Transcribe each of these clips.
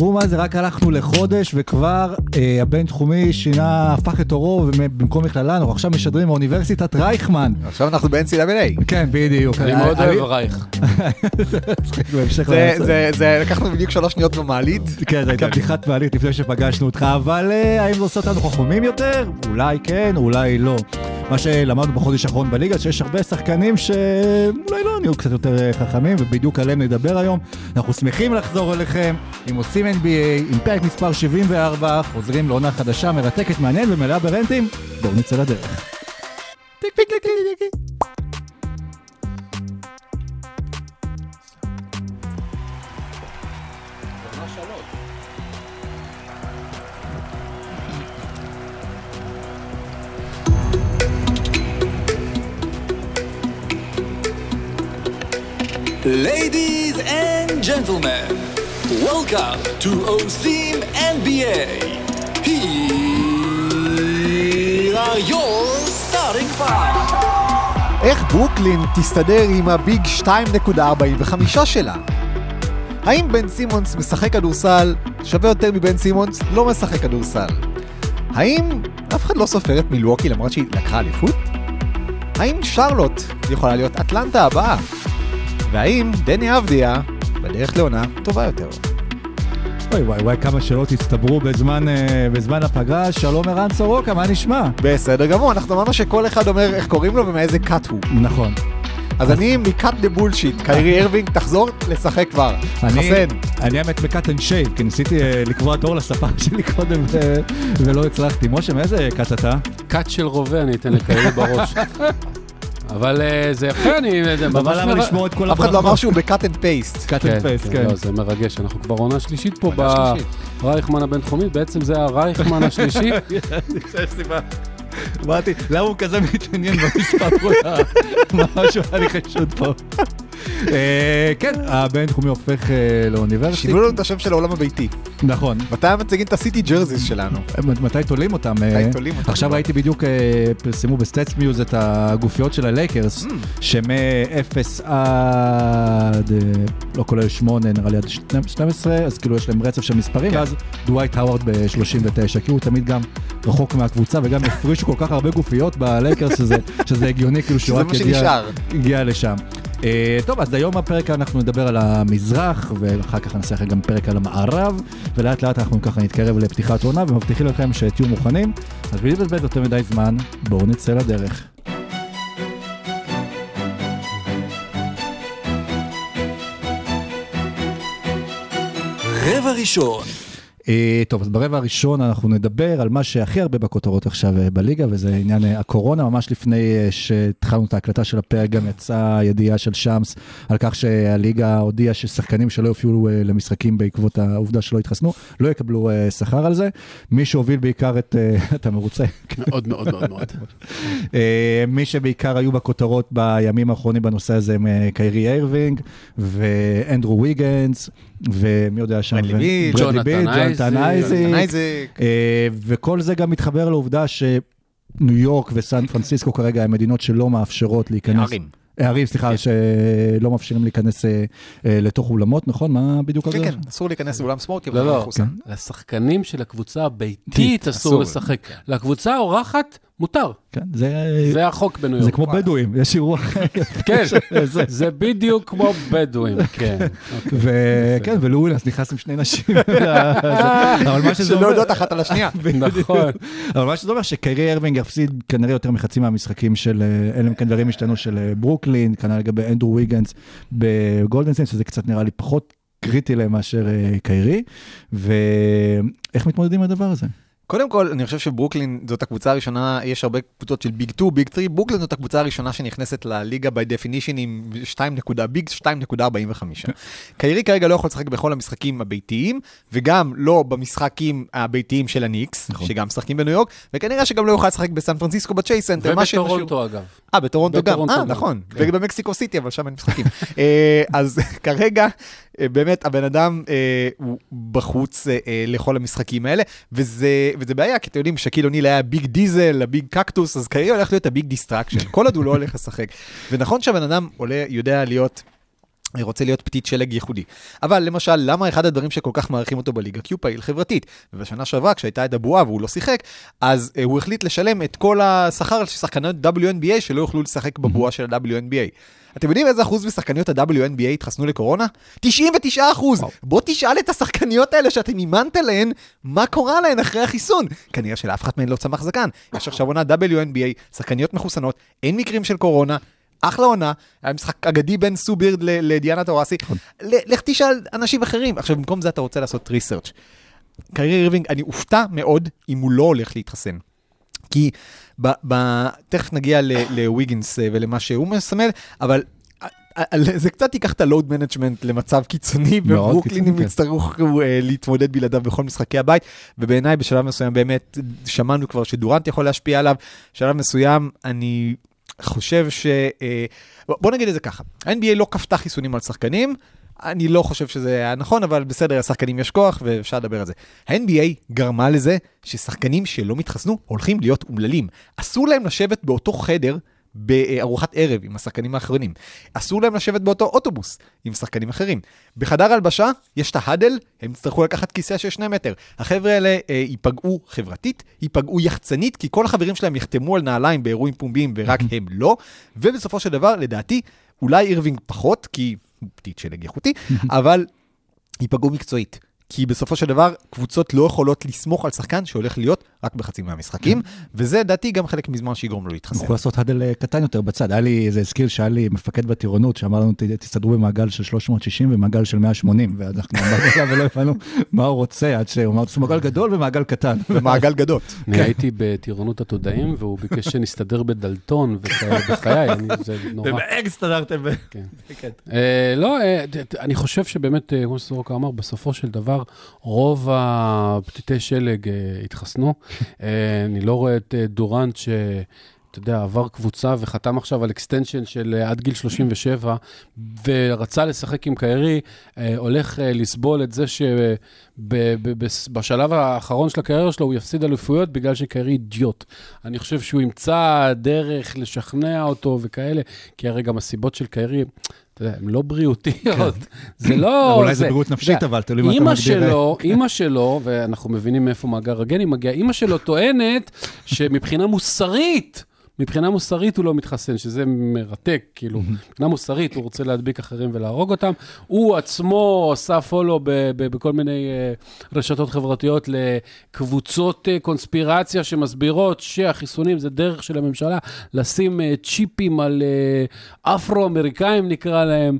תראו מה זה, רק הלכנו לחודש וכבר אה, הבינתחומי שינה, הפך את עורו, ובמקום מכללה אנחנו עכשיו משדרים מאוניברסיטת רייכמן. עכשיו אנחנו ב-NCAA. כן, בדיוק. אני מאוד אוהב רייך. זה, להרצאה. זה, זה, לקחנו בדיוק שלוש שניות במעלית. כן, זו הייתה בדיחת מעלית לפני שפגשנו אותך, אבל אה, האם זה עושה אותנו חכמים יותר? אולי כן, אולי לא. מה שלמדנו בחודש האחרון בליגה, שיש הרבה שחקנים שאולי לא נהיו קצת יותר אה, חכמים, ובדיוק עליהם נדבר היום. אנחנו שמחים לחזור אליכם עם עושים NBA, עם פרק מספר 74, חוזרים לעונה חדשה, מרתקת, מעניין ומלאה ברנטים. בואו נצא לדרך. טיק טיק טיק טיק טיק. Ladies and gentlemen, welcome to OSIM NBA. Here are your starting five. איך ברוקלין תסתדר עם הביג 2.45 שלה? האם בן סימונס משחק כדורסל שווה יותר מבן סימונס לא משחק כדורסל? האם אף אחד לא סופר את מילווקי למרות שהיא לקחה אליפות? האם שרלוט יכולה להיות אטלנטה הבאה? והאם דני אבדיה בדרך לעונה טובה יותר? וואי וואי וואי, כמה שאלות הצטברו בזמן, אה, בזמן הפגרה. שלום ערן סורוקה, מה נשמע? בסדר גמור, אנחנו אמרנו שכל אחד אומר איך קוראים לו ומאיזה כת הוא. נכון. אז אני מכת the bullshit, קיירי ארווינג, תחזור לשחק כבר. אני, חסן. אני האמת בכת אנד שייב, כי ניסיתי אה, לקבוע תור לספר שלי קודם ו- ולא הצלחתי. משה, מאיזה כת אתה? כת של רובה אני אתן לכאלה בראש. אבל אה, זה יפה, אני... זה ממש אבל למה לשמור את כל אף אחד לא אמר שהוא ב-cut and paste. cut and paste, כן. לא, זה מרגש, אנחנו כבר עונה שלישית פה. רייכמן הבינתחומי, בעצם זה הרייכמן השלישי. אמרתי, למה הוא כזה מתעניין במספר כולה? משהו היה לי חשוד פה. אה, כן, הבינתחומי הופך אה, ל-university. שינו לנו את השם של העולם הביתי. נכון. מתי מציגים את ה-city jerseys שלנו? מתי תולים אותם? אה, מתי תולים אותם? עכשיו ראיתי בדיוק, פרסמו ב-StatMuse את הגופיות של הלייקרס, Mm. שמ-0 עד, לא כולל 8, נראה לי עד 12, אז כאילו יש להם רצף של מספרים, כן. ואז דווייט האוורד ב-39, כי הוא תמיד גם רחוק מהקבוצה, וגם הפרישו כל כך הרבה גופיות בלייקרס, שזה- הגיוני, כאילו שהוא רק. הגיע לשם. אה, טוב, אז היום בפרק אנחנו נדבר על המזרח, ואחר כך נעשה לכם גם פרק על המערב, ולאט לאט אנחנו ככה נתקרב לפתיחת עונה, ומבטיחים לכם שתהיו מוכנים. אז בלי לבזבז יותר מדי זמן, בואו נצא לדרך. רבע ראשון, טוב, אז ברבע הראשון אנחנו נדבר על מה שהכי הרבה בכותרות עכשיו אה, בליגה, וזה עניין אה, הקורונה. ממש לפני אה, שהתחלנו את ההקלטה של הפרק, גם יצאה ידיעה של שמס על כך שהליגה הודיעה ששחקנים שלא יופיעו אה, למשחקים בעקבות העובדה שלא התחסנו, לא יקבלו אה, שכר על זה. מי שהוביל בעיקר את... אה, אתה מרוצה? מאוד מאוד מאוד מאוד. אה, מי שבעיקר היו בכותרות בימים האחרונים בנושא הזה הם אה, קיירי איירווינג ואנדרו ויגנס ומי יודע שם, ברדלי ברדלי ג'ונתן אייזיק. אה, וכל זה גם מתחבר לעובדה שניו יורק וסן פרנסיסקו כרגע הם מדינות שלא מאפשרות להיכנס. ערים. אה, ערים, סליחה, שלא מאפשרים להיכנס אה, אה, לתוך אולמות, נכון? מה בדיוק כן? כן, אסור להיכנס לאולם ספורט, כי לא, לא, מחוסן. לשחקנים של הקבוצה הביתית אסור. אסור לשחק. לקבוצה האורחת מותר. כן, זה זה החוק בניו יורק. כמו בדואים, יש אירוע כן, זה. זה בדיוק כמו בדואים, כן. אוקיי. וכן, ווילאנס נכנס עם שני נשים. אבל מה שזה שלא אומר... יודעות אחת על השנייה. נכון. אבל מה שזה אומר שקיירי ארווינג יפסיד כנראה יותר מחצי מהמשחקים של, אה, אם כן דברים השתנו של אה, ברוקלין, כנראה לגבי אנדרו ויגנס בגולדן סטייט, שזה קצת נראה לי פחות קריטי להם מאשר אה, קיירי. ואיך מתמודדים עם הדבר הזה? קודם כל, אני חושב שברוקלין זאת הקבוצה הראשונה, יש הרבה קבוצות של big 2, big 3, ברוקלין זאת הקבוצה הראשונה שנכנסת לליגה by definition עם 2 נקודה big 2.45. קיירי כרגע לא יכול לשחק בכל המשחקים הביתיים, וגם לא במשחקים הביתיים של הניקס, נכון. שגם משחקים בניו יורק, וכנראה שגם לא יוכל לשחק בסן פרנסיסקו בצ'ייס סנטר, ובטורונטו אגב. אה, בטורונטו גם. אה. נכון. כן. ובמקסיקו סיטי, אבל שם אין משחקים. אה, אז כרגע, באמת, הבן אדם אה, הוא בחוץ אה, אה, לכל המשחקים האלה, וזה וזה בעיה, כי אתם יודעים, שאקיל אוניל היה big diesel, ה-big cactus, אז כרגע הולך להיות ה-big distraction, כל עוד הוא לא הולך לשחק. ונכון שהבן אדם עולה, יודע להיות... רוצה להיות פתית שלג ייחודי. אבל למשל, למה אחד הדברים שכל כך מעריכים אותו בליגה? כי הוא פעיל חברתית. ובשנה שעברה, כשהייתה את הבועה והוא לא שיחק, אז אה, הוא החליט לשלם את כל השכר של שחקניות WNBA שלא יוכלו לשחק בבועה של ה-WNBA. אתם יודעים איזה אחוז משחקניות ה-WNBA התחסנו לקורונה? 99 אחוז! בוא תשאל את השחקניות האלה שאתם אימנת להן, מה קורה להן אחרי החיסון. כנראה שלאף אחת מהן לא צמח זקן. יש עכשיו עונה WNBA, שחקניות מחוסנות, אין מקרים של קורונה. אחלה עונה, היה משחק אגדי בין סו בירד לדיאנה טוראסי. ל- לך תשאל אנשים אחרים. עכשיו, במקום זה אתה רוצה לעשות research. קיירי ארווינג, אני אופתע מאוד אם הוא לא הולך להתחסן. כי ב, ב, תכף נגיע לוויגינס אה, ולמה שהוא מסמל, אבל אה, אה, זה קצת ייקח את ה-load management למצב קיצוני, וברוקלין הם כן. יצטרכו להתמודד בלעדיו בכל משחקי הבית, ובעיניי בשלב מסוים באמת, שמענו כבר שדורנט יכול להשפיע עליו, בשלב מסוים אני חושב ש... אה, בוא- נגיד את זה ככה, ה-NBA לא כפתה חיסונים על שחקנים, אני לא חושב שזה היה נכון, אבל בסדר, לשחקנים יש כוח ואפשר לדבר על זה. ה-NBA גרמה לזה ששחקנים שלא מתחסנו הולכים להיות אומללים. אסור להם לשבת באותו חדר בארוחת ערב עם השחקנים האחרים. אסור להם לשבת באותו אוטובוס עם שחקנים אחרים. בחדר הלבשה יש את ה-huddle, הם יצטרכו לקחת כיסא של שני מטר. החבר'ה האלה אה, ייפגעו חברתית, ייפגעו יחצנית, כי כל החברים שלהם יחתמו על נעליים באירועים פומביים ורק הם לא. ובסופו של דבר, לדעתי, אולי אירווינג פחות, כי הוא פתית שלג איכותי, אבל ייפגעו מקצועית. כי בסופו של דבר, קבוצות לא יכולות לסמוך על שחקן שהולך להיות רק בחצי מהמשחקים, וזה לדעתי גם חלק מזמן שיגרום לו להתחסן. יכול לעשות האדל אה, קטן יותר בצד. היה לי איזה הזכיר שהיה לי מפקד בטירונות, שאמר לנו, "ת- תסתדרו במעגל של 360 ומעגל של 180, ואנחנו אמרנו עליו ולא הבנו מה הוא רוצה, עד שהוא אמר, תעשו מעגל גדול ומעגל קטן. ומעגל גדות. אני הייתי בטירונות עתודאים, והוא ביקש שנסתדר בדלתון וכאלה בחיי, אני- זה נורא. ובאג הסתדרתם. כן. כן. אה, לא, אה, אני חושב שבאמת, כמו שסורוקה אמר, בסופו של דבר, רוב הפתיתי שלג אה, התחסנו. אה, אני לא רואה את אה, דורנט ש... אתה יודע, עבר קבוצה וחתם עכשיו על extension של עד גיל 37, ורצה לשחק עם קיירי, הולך לסבול את זה שבשלב האחרון של הקריירה שלו הוא יפסיד אליפויות בגלל שקיירי אידיוט. אני חושב שהוא ימצא דרך לשכנע אותו וכאלה, כי הרי גם הסיבות של קיירי, אתה יודע, הן לא בריאותיות. זה לא... אולי זה בריאות נפשית, אבל תלוי מה אתה אימא מגדיר. שלו, אימא שלו, ואנחנו מבינים מאיפה מאגר הגנים מגיע, אימא שלו טוענת שמבחינה מוסרית, מבחינה מוסרית הוא לא מתחסן, שזה מרתק, כאילו, מבחינה מוסרית הוא רוצה להדביק אחרים ולהרוג אותם. הוא עצמו עשה פולו בכל מיני אה, רשתות חברתיות לקבוצות אה, קונספירציה שמסבירות שהחיסונים זה דרך של הממשלה לשים אה, צ'יפים על אפרו-אמריקאים נקרא להם,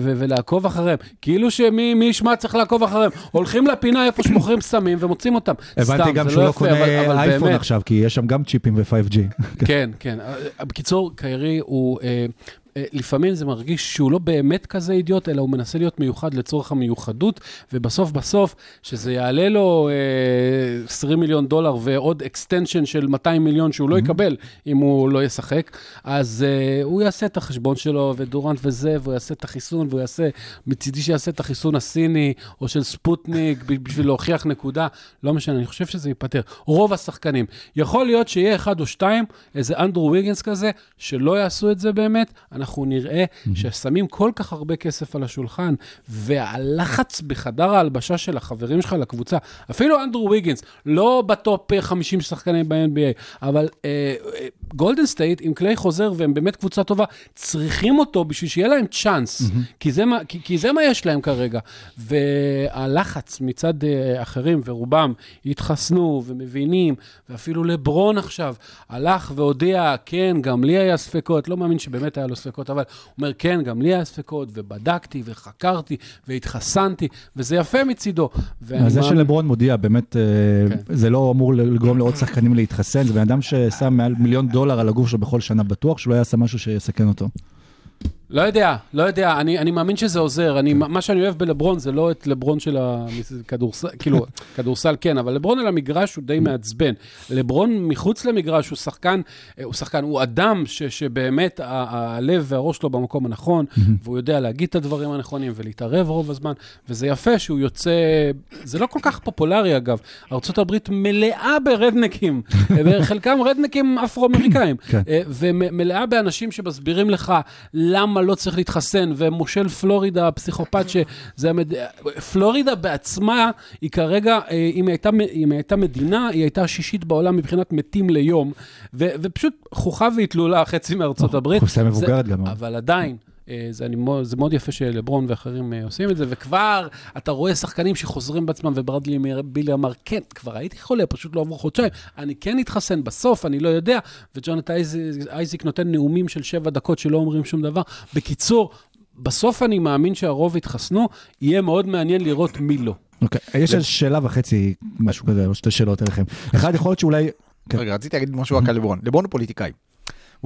ולעקוב אחריהם. כאילו שמי מי ישמע צריך לעקוב אחריהם. הולכים לפינה איפה שמוכרים סמים ומוצאים אותם. הבנתי גם שהוא לא אבל- קונה אייפון עכשיו, כי יש שם גם צ'יפים ו-5G. כן, כן. אה, בקיצור, קיירי הוא... אה, לפעמים זה מרגיש שהוא לא באמת כזה אידיוט, אלא הוא מנסה להיות מיוחד לצורך המיוחדות, ובסוף בסוף, שזה יעלה לו אה, 20 מיליון דולר ועוד extension של 200 מיליון שהוא לא יקבל אם הוא לא ישחק, אז אה, הוא יעשה את החשבון שלו, ודורנט וזה, והוא יעשה את החיסון, והוא יעשה, מצידי שיעשה את החיסון הסיני, או של ספוטניק, בשביל להוכיח נקודה, לא משנה, אני חושב שזה ייפתר. רוב השחקנים. יכול להיות שיהיה אחד או שתיים, איזה אנדרו ויגנס כזה, שלא יעשו את זה באמת, אנחנו נראה ששמים כל כך הרבה כסף על השולחן, והלחץ בחדר ההלבשה של החברים שלך לקבוצה, אפילו אנדרו וויגינס, לא ב top אה, 50 שחקנים ב-NBA, אבל אה, אה, גולדן סטייט עם קליי חוזר, והם באמת קבוצה טובה, צריכים אותו בשביל שיהיה להם צ'אנס, כי, זה מה, כי, כי זה מה יש להם כרגע. והלחץ מצד אה, אחרים, ורובם התחסנו ומבינים, ואפילו לברון עכשיו הלך והודיע, כן, גם לי היה ספקות, לא מאמין שבאמת היה לו ספקות. ספקות, אבל הוא אומר, כן, גם לי היה ספקות, ובדקתי, וחקרתי, והתחסנתי, וזה יפה מצידו. זה שלברון מודיע, באמת, אה, כן. זה לא אמור לגרום לעוד שחקנים להתחסן, זה בן אדם ששם מעל מיליון דולר על הגוף שלו בכל שנה, בטוח שהוא לא יעשה משהו שיסכן אותו. לא יודע, לא יודע, אני, אני מאמין שזה עוזר. אני, מה שאני אוהב בלברון זה לא את לברון של הכדורסל, כאילו, כדורסל כן, אבל לברון על המגרש הוא די מעצבן. לברון מחוץ למגרש הוא שחקן, הוא שחקן, הוא אדם ש, שבאמת הלב והראש שלו במקום הנכון, והוא יודע להגיד את הדברים הנכונים ולהתערב רוב הזמן, וזה יפה שהוא יוצא, זה לא כל כך פופולרי אגב, ארה"ב מלאה ברדנקים, חלקם רדנקים אפרו-אמריקאים. כן. אה, ומלאה באנשים שמסבירים לך למה לא צריך להתחסן, ומושל פלורידה, הפסיכופת, שזה המד... פלורידה בעצמה, היא כרגע, אה, אם היא הייתה, אם היא הייתה מדינה, היא הייתה השישית בעולם מבחינת מתים ליום, ו, ופשוט חוכה והתלולה חצי מארצות הברית. אוכלוסייה זה- מבוגרת גם. אבל עדיין. אה, זה, אני, זה מאוד יפה שלברון ואחרים אה, עושים את זה, וכבר אתה רואה שחקנים שחוזרים בעצמם, וברדלי בילי אמר, כן, כבר הייתי חולה, פשוט לא עברו חודשיים, אני כן אתחסן בסוף, אני לא יודע, וג'ונט אייז- אייזיק נותן נאומים של שבע דקות שלא אומרים שום דבר. בקיצור, בסוף אני מאמין שהרוב יתחסנו, יהיה מאוד מעניין לראות מי לא. אוקיי, יש איזו שאלה וחצי, משהו כזה, או שתי שאלות אליכם. אחד, יכול להיות שאולי... כן. רגע, רציתי להגיד משהו רק על לברון. לברון הוא פוליטיקאי.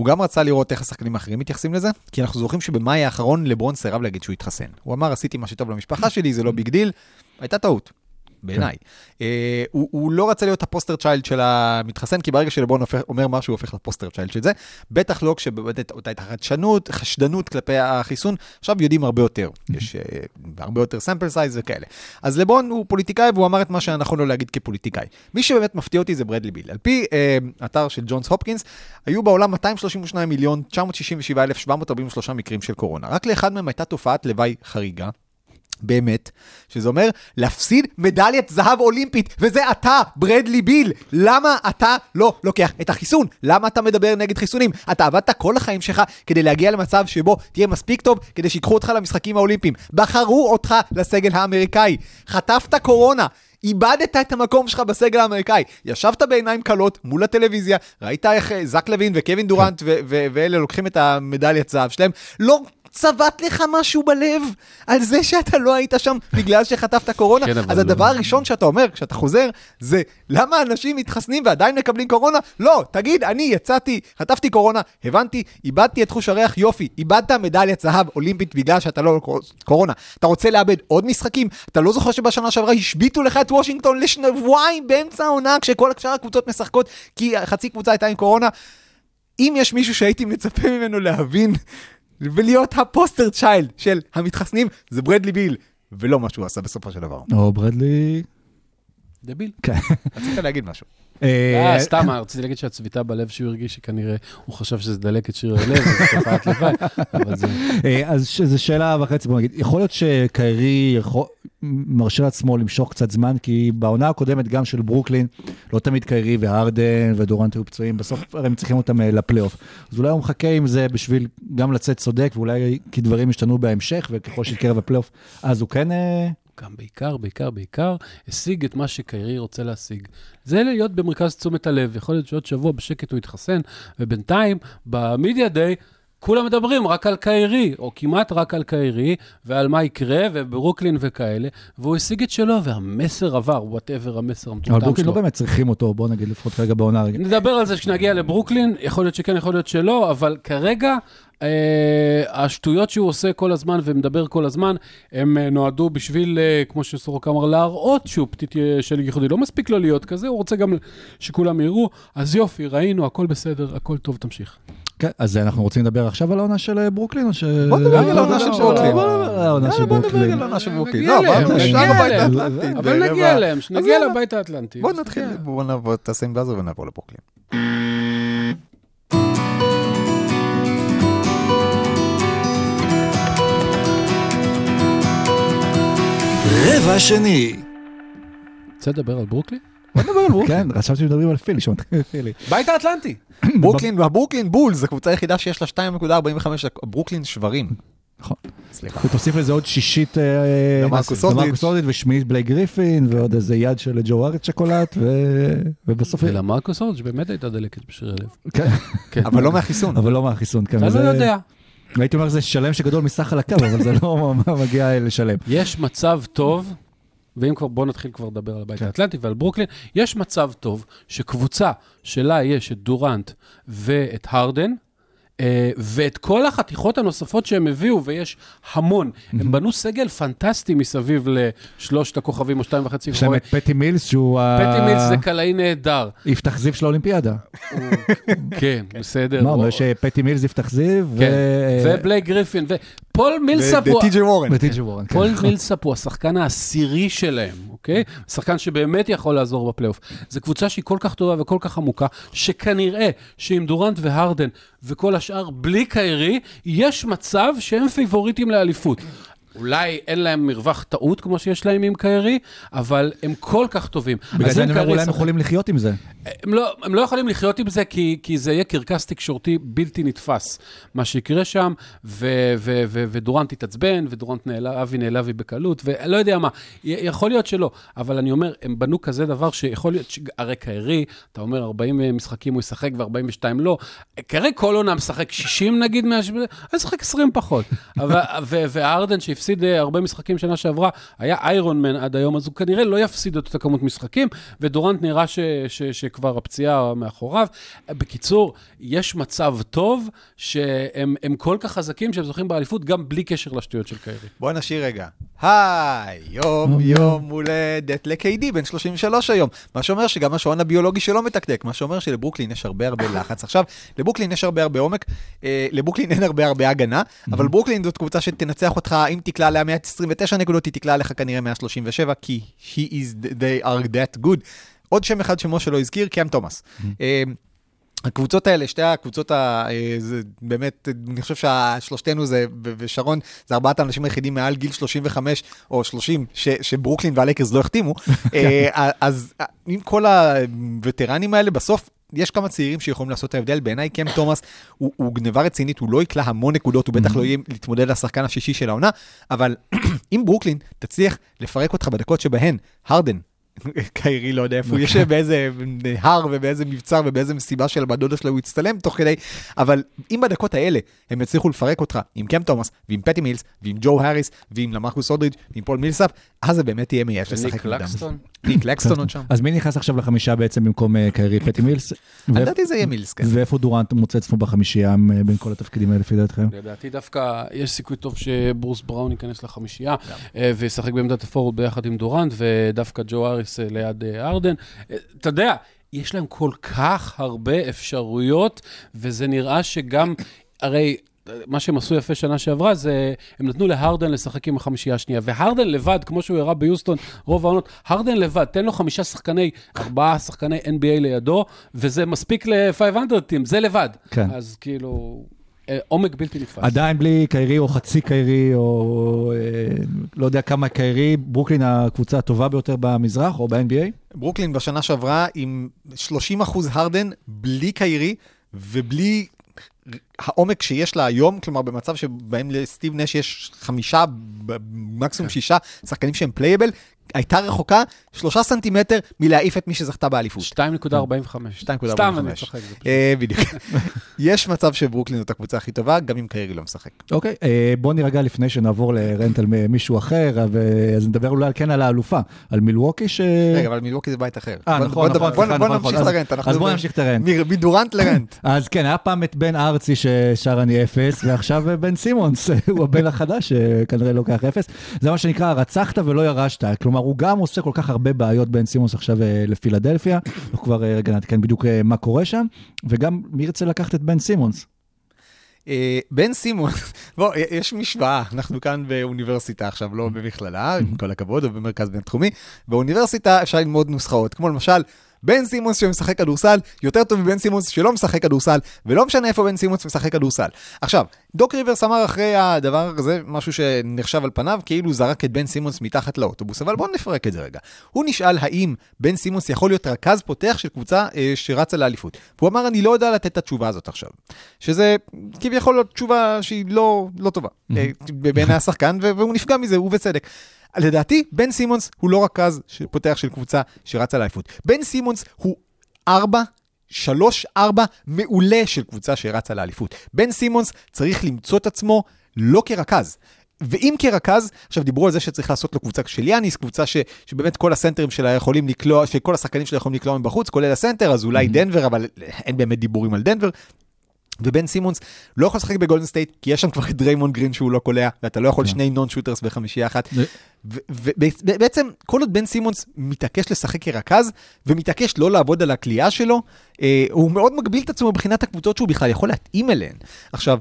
הוא גם רצה לראות איך השחקנים האחרים מתייחסים לזה, כי אנחנו זוכרים שבמאי האחרון לברון סירב להגיד שהוא התחסן. הוא אמר, עשיתי מה שטוב למשפחה שלי, זה לא big deal. הייתה טעות, בעיניי. אה, הוא, הוא לא רצה להיות ה poster child של המתחסן, כי ברגע שלברון הופך, אומר משהו, הוא הופך ל poster child של זה. בטח לא כשבאמת אותה הייתה חדשנות, חשדנות כלפי החיסון. עכשיו יודעים הרבה יותר. יש אה, הרבה יותר sample size וכאלה. אז לברון הוא פוליטיקאי והוא אמר את מה שנכון לו להגיד כפוליטיקאי. מי שבאמת מפתיע אותי זה ברדלי ביל. על פי אה, אתר של ג'ונס הופקינס, היו בעולם 232 מיליון 967,743 מקרים של קורונה. רק לאחד מהם הייתה תופעת לוואי חריגה. באמת, שזה אומר להפסיד מדליית זהב אולימפית, וזה אתה, ברדלי ביל. למה אתה לא לוקח את החיסון? למה אתה מדבר נגד חיסונים? אתה עבדת כל החיים שלך כדי להגיע למצב שבו תהיה מספיק טוב כדי שיקחו אותך למשחקים האולימפיים. בחרו אותך לסגל האמריקאי. חטפת קורונה. איבדת את המקום שלך בסגל האמריקאי. ישבת בעיניים כלות מול הטלוויזיה, ראית איך אה, זק לוין וקווין דורנט ו- ואלה לוקחים את המדליית זהב שלהם. לא צבט לך משהו בלב על זה שאתה לא היית שם בגלל שחטפת קורונה? כן, אז לא. הדבר הראשון שאתה אומר כשאתה חוזר זה למה אנשים מתחסנים ועדיין מקבלים קורונה? לא, תגיד, אני יצאתי, חטפתי קורונה, הבנתי, איבדתי את חוש הריח, יופי, איבדת מדליית זהב אולימפית בגלל שאתה לא קורונה. אתה רוצה לאבד עוד משחקים? אתה לא זוכר שבשנה שעברה השביתו לך את וושינגטון לשבועיים באמצע העונה כשכל שאר הקבוצות משחקות כי חצי קבוצה הייתה עם קורונה? אם יש מישהו שהייתי מצפה ממנו להבין ולהיות ה poster child של המתחסנים, זה ברדלי ביל, ולא מה שהוא עשה בסופו של דבר. או ברדלי... דביל. כן. רצית להגיד משהו. אה, סתם, רציתי להגיד שהצביטה בלב שהוא הרגיש שכנראה הוא חשב שזה דלקת שריר הלב, זו תופעת לוואי, אבל זה... אה, אז זו שאלה וחצי, בוא נגיד, יכול להיות שקיירי יכול- מרשה לעצמו למשוך קצת זמן, כי בעונה הקודמת גם של ברוקלין, לא תמיד קיירי והרדן ודורנט היו פצועים, בסוף הרי הם צריכים אותם אה, לפלייאוף. אז אולי הוא מחכה עם זה בשביל גם לצאת צודק, ואולי כי דברים ישתנו בהמשך, וככל שיתקרב הפלייאוף, אז הוא כן... אה, גם בעיקר, בעיקר, בעיקר, השיג את מה שקיירי רוצה להשיג. זה להיות במרכז תשומת הלב. יכול להיות שעוד שבוע בשקט הוא יתחסן, ובינתיים, ב media day, כולם מדברים רק על קיירי, או כמעט רק על קיירי, ועל מה יקרה, וברוקלין וכאלה, והוא השיג את שלו, והמסר עבר, whatever המסר אבל המטומטם ברוקלין לא שלו. באמת צריכים אותו, בוא נגיד לפחות כרגע בעונה רגע. נדבר על זה כשנגיע לברוקלין, יכול להיות שכן, יכול להיות שלא, אבל כרגע אה, השטויות שהוא עושה כל הזמן ומדבר כל הזמן, הם אה, נועדו בשביל, אה, כמו שסורוק אמר, להראות שהוא פתית שלג ייחודי. לא מספיק לו להיות כזה, הוא רוצה גם שכולם יראו. אז יופי, ראינו, הכל בסדר, הכל טוב, תמשיך. כן, אז אנחנו רוצים לדבר עכשיו על העונה של אה, ברוקלין, או ש... בוא נדבר על העונה של ברוקלין. בוא נדבר על העונה של ברוקלין. לא, אליהם, אמרנו, נגיע נשאר הבית אליהם. האטלנטי. אבל. נגיע אליהם, שנגיע. לבית האטלנטי. בוא נתחיל, נגיע. בוא נעבור, תעשה עם באזר ונעבור לברוקלין. רבע שני. רוצה לדבר על ברוקלין? בוא נדבר על ברוקלין. כן, חשבתי שמדברים על פילי, שמתחיל מפילי. בית האטלנטי. ברוקלין והברוקלין בולס, הקבוצה היחידה שיש לה 2.45 דקות, ברוקלין שברים. נכון. סליחה. ותוסיף לזה עוד שישית אה, למרקוס אולדריץ'. למרקוס אולדריץ' ושמינית בלייק גריפין, ועוד איזה יד של ג'ו ארץ שקולט, ובסוף... ולמרקוס אורג' באמת הייתה דלקת בשריר הלב. כן, כן. אבל לא מהחיסון. אבל לא מהחיסון, כן. אתה לא יודע. הייתי אומר זה שלם שגדול מסך חלקיו, אבל זה לא מגיע לשלם. יש מצב טוב, ואם כבר, בואו נתחיל כבר לדבר על הבית כן. האטלנטי ועל ברוקלין, יש מצב טוב שקבוצה שלה יש את דורנט ואת הרדן, אה, ואת כל החתיכות הנוספות שהם הביאו, ויש המון. הם בנו סגל פנטסטי מסביב לשלושת הכוכבים או שתיים וחצי יש להם. את פטי מילס שהוא. פטי מילס זה קלעי נהדר. יפתח זיו של האולימפיאדה. כן, בסדר. הוא- יש אה, פטי מילס, יפתח זיו. כן, ובלייק גריפין, ופול מילסאפ הוא... וטי.ג'יי וורן. וטי.ג'י וורן. כן. פול מילסאפ הוא השחקן העשירי שלהם, אוקיי? שחקן שבאמת יכול לעזור בפלייאוף. זו קבוצה שהיא כל כך טובה וכל כך עמוקה, שכנראה שעם דורנט והרדן וכל השאר בלי קיירי, יש מצב שהם פייבוריטים לאליפות. אולי אין להם מרווח טעות כמו שיש להם עם קיירי, אבל הם כל כך טובים. בגלל זה אני אומר, אולי הם יכולים לחיות עם זה. הם לא, הם לא יכולים לחיות עם זה, כי, כי זה יהיה קרקס תקשורתי בלתי נתפס, מה שיקרה שם, ו, ו, ו, ודורנט יתעצבן, ודורנט נעלב, אבי נעלבי בקלות, ולא יודע מה, יכול להיות שלא, אבל אני אומר, הם בנו כזה דבר שיכול להיות, ש... הרי קיירי, אתה אומר 40 משחקים הוא ישחק ו-42 לא, קיירי כל עונה משחק 60 נגיד, מה... הוא ישחק 20 פחות. אבל, ו, והארדן שהפסיד אה, הרבה משחקים שנה שעברה, היה איירון מן עד היום, אז הוא כנראה לא יפסיד את אותה כמות משחקים, ודורנט נראה ש, ש, שכבר הפציעה מאחוריו. בקיצור, יש מצב טוב שהם הם כל כך חזקים שהם זוכים באליפות, גם בלי קשר לשטויות של קיירי. בוא נשאיר רגע. היי, יום יום הולדת ל-KD, בן 33 היום. מה שאומר שגם השעון הביולוגי שלו מתקתק, מה שאומר שלברוקלין יש הרבה הרבה לחץ. עכשיו, לברוקלין יש הרבה הרבה עומק, אה, לברוקלין אין הרבה הרבה הגנה, אבל ברוקלין זאת קבוצה שתנצח אותך, אם תקלע עליה 129 נקודות, היא תקלע עליך כנראה 137, כי he is, they are that good. עוד שם אחד שמו שלא הזכיר, קאם תומאס. אה, הקבוצות האלה, שתי הקבוצות, ה, אה, זה באמת, אני חושב ששלושתנו זה, ושרון, זה ארבעת האנשים היחידים מעל גיל 35 או 30, ש, שברוקלין והלייקרס לא החתימו. אה, אז עם כל הווטרנים האלה, בסוף יש כמה צעירים שיכולים לעשות את ההבדל. בעיניי קם תומאס הוא, הוא גניבה רצינית, הוא לא יקלע המון נקודות, הוא בטח לא יהיה להתמודד לשחקן השישי של העונה, אבל אם ברוקלין תצליח לפרק אותך בדקות שבהן הרדן, קיירי לא יודע איפה הוא יושב, באיזה הר ובאיזה מבצר ובאיזה מסיבה של בת דודה שלו הוא יצטלם תוך כדי, אבל אם בדקות האלה הם יצליחו לפרק אותך עם קם תומאס ועם פטי מילס ועם ג'ו האריס ועם למרקוס אולדריץ' ועם פול מילסאפ, אז זה באמת יהיה מייאש לשחק. קלקסטון? ניק קלקסטון עוד שם. אז מי נכנס עכשיו לחמישה בעצם במקום אה, קיירי פטי מילס? לדעתי זה יהיה מילס, כן. ואיפה דורנט מוצא עצמו בחמישייה אה, בין כל התפקידים האלה לפי דעתכם? לדעתי דווקא יש סיכוי טוב שברוס בראון ייכנס לחמישייה אה, וישחק בעמדת הפורוד ביחד עם דורנט, ודווקא ג'ו אריס ליד ארדן. אתה יודע, יש להם כל כך הרבה אפשרויות, וזה נראה שגם, הרי... מה שהם עשו יפה שנה שעברה זה, הם נתנו להרדן לשחק עם החמישייה השנייה, והרדן לבד, כמו שהוא הראה ביוסטון רוב העונות, הרדן לבד, תן לו חמישה שחקני, ארבעה שחקני NBA לידו, וזה מספיק ל-500 טים, זה לבד. כן. אז כאילו, אה, עומק בלתי נתפס. עדיין בלי קיירי או חצי קיירי או אה, לא יודע כמה קיירי, ברוקלין הקבוצה הטובה ביותר במזרח או ב-NBA? ברוקלין בשנה שעברה עם 30 אחוז הרדן, בלי קיירי ובלי העומק שיש לה היום, כלומר במצב שבהם לסטיב נש יש חמישה, מקסימום שישה שחקנים שהם playable, הייתה רחוקה שלושה סנטימטר מלהעיף את מי שזכתה באליפות. 2.45. 2.45. סתם אני צוחק. אה, בדיוק. יש מצב שברוקלין זאת הקבוצה הכי טובה, גם אם קיירי לא משחק. אוקיי, אה, בוא נירגע לפני שנעבור לרנט על מישהו אחר, אז נדבר אולי כן על האלופה, על מילווקי ש... רגע, אבל מילווקי זה בית אחר. אה, בוא- נכון, נכון, בוא- סליחה, בוא נכון, נמשיך אז- לרנט. אז בוא נמשיך את הרנט. מדורנט לרנט. אז כן, היה פעם את בן ארצי ששר אני אפס, ועכשיו בן סימונס, הוא הבן החדש שכנראה לוקח אפס. זה מה שנקרא, רצחת ולא ירשת. כלומר, הוא גם עושה כל כך הרבה בעיות בן סימונס עכשיו אה, לפילדלפיה. אנחנו כבר אה, רגע נעדכן בדיוק אה, מה קורה שם, וגם מי ירצה לקחת את בן סימונס? בן סימון, בוא, יש משוואה, אנחנו כאן באוניברסיטה עכשיו, לא במכללה, עם כל הכבוד, או במרכז בינתחומי. באוניברסיטה אפשר ללמוד נוסחאות, כמו למשל, בן סימונס שמשחק כדורסל יותר טוב מבן סימונס שלא משחק כדורסל, ולא משנה איפה בן סימונס משחק כדורסל. עכשיו, דוק ריברס אמר אחרי הדבר הזה, משהו שנחשב על פניו, כאילו זרק את בן סימונס מתחת לאוטובוס, אבל בואו נפרק את זה רגע. הוא נשאל האם בן סימונס יכול להיות רכז פותח של קבוצה אה, שרצה לאליפות. והוא אמר, אני לא יודע לתת את התשובה הזאת עכשיו. שזה כביכול תשובה שהיא לא, לא טובה אה, בעיני השחקן, והוא נפגע מזה, ובצדק. לדעתי, בן סימונס הוא לא רכז פותח של קבוצה שרצה לאליפות. בן סימונס הוא ארבע 3-4 מעולה של קבוצה שרצה לאליפות. בן סימונס צריך למצוא את עצמו לא כרכז. ואם כרכז, עכשיו דיברו על זה שצריך לעשות לו קבוצה של יאניס, קבוצה ש, שבאמת כל הסנטרים שלה יכולים לקלוע, שכל השחקנים שלה יכולים לקלוע מבחוץ, כולל הסנטר, אז אולי דנבר, אבל אין באמת דיבורים על דנבר. ובן סימונס לא יכול לשחק בגולדן סטייט, כי יש שם כבר את דריימונד גרין שהוא לא קולע, ואתה לא יכול שני non shooters בחמישייה אחת. ובעצם, כל עוד בן סימונס מתעקש לשחק כרכז, ומתעקש לא לעבוד על הקליעה שלו, אה, הוא מאוד מגביל את עצמו מבחינת הקבוצות שהוא בכלל יכול להתאים אליהן. עכשיו,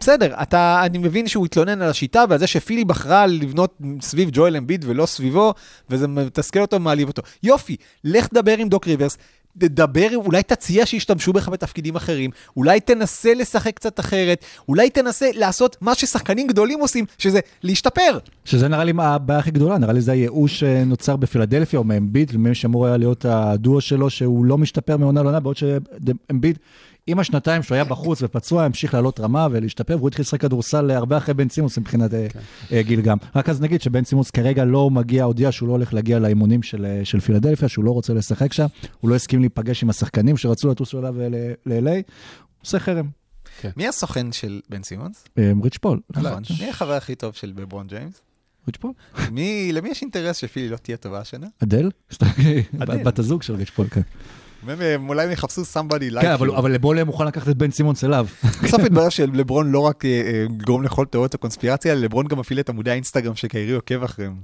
בסדר, אתה, אני מבין שהוא התלונן על השיטה ועל זה שפילי בחרה לבנות סביב ג'ואל אמביד ולא סביבו, וזה מתסכל אותו ומעליב אותו. יופי, לך תדבר עם דוק ריברס, תדבר, אולי תציע שישתמשו בך בתפקידים אחרים, אולי תנסה לשחק קצת אחרת, אולי תנסה לעשות מה ששחקנים גדולים עושים, שזה להשתפר. שזה נראה לי הבעיה הכי גדולה, נראה לי זה הייאוש שנוצר בפילדלפיה או מאמביט, למי שאמור היה להיות הדואו שלו, שהוא לא משתפר מעונה לעונה, בעוד שאמביט עם השנתיים שהוא היה בחוץ ופצוע, המשיך לעלות רמה ולהשתפר, והוא התחיל לשחק כדורסל הרבה אחרי בן סימונס מבחינת אה, כן. גיל גם. רק אז נגיד שבן סימונס כרגע לא מגיע, הודיע שהוא לא הולך להגיע לאימונים של, אה, של פילדלפיה, שהוא לא רוצה לשחק שם, הוא לא הסכים להיפגש עם השחקנים שרצו לטוס אליו ל-LA, הוא עושה חרם. כן. מי הסוכן של בן סימונס? ריץ' פול. נכון. מי החבר הכי טוב של לברון ג'יימס? ריץ' פול. למי יש אינטרס שפילי לא תהיה טובה השנה? אדל? בת הזוג של ריץ' פול, כן. אולי הם יחפשו somebody like כן, אבל לברון יהיה מוכן לקחת את בן סימונס אליו. בסוף מתברר שלברון לא רק גורם לכל תיאוריות הקונספירציה, אלא לברון גם מפעיל את עמודי האינסטגרם שקיירי עוקב אחריהם.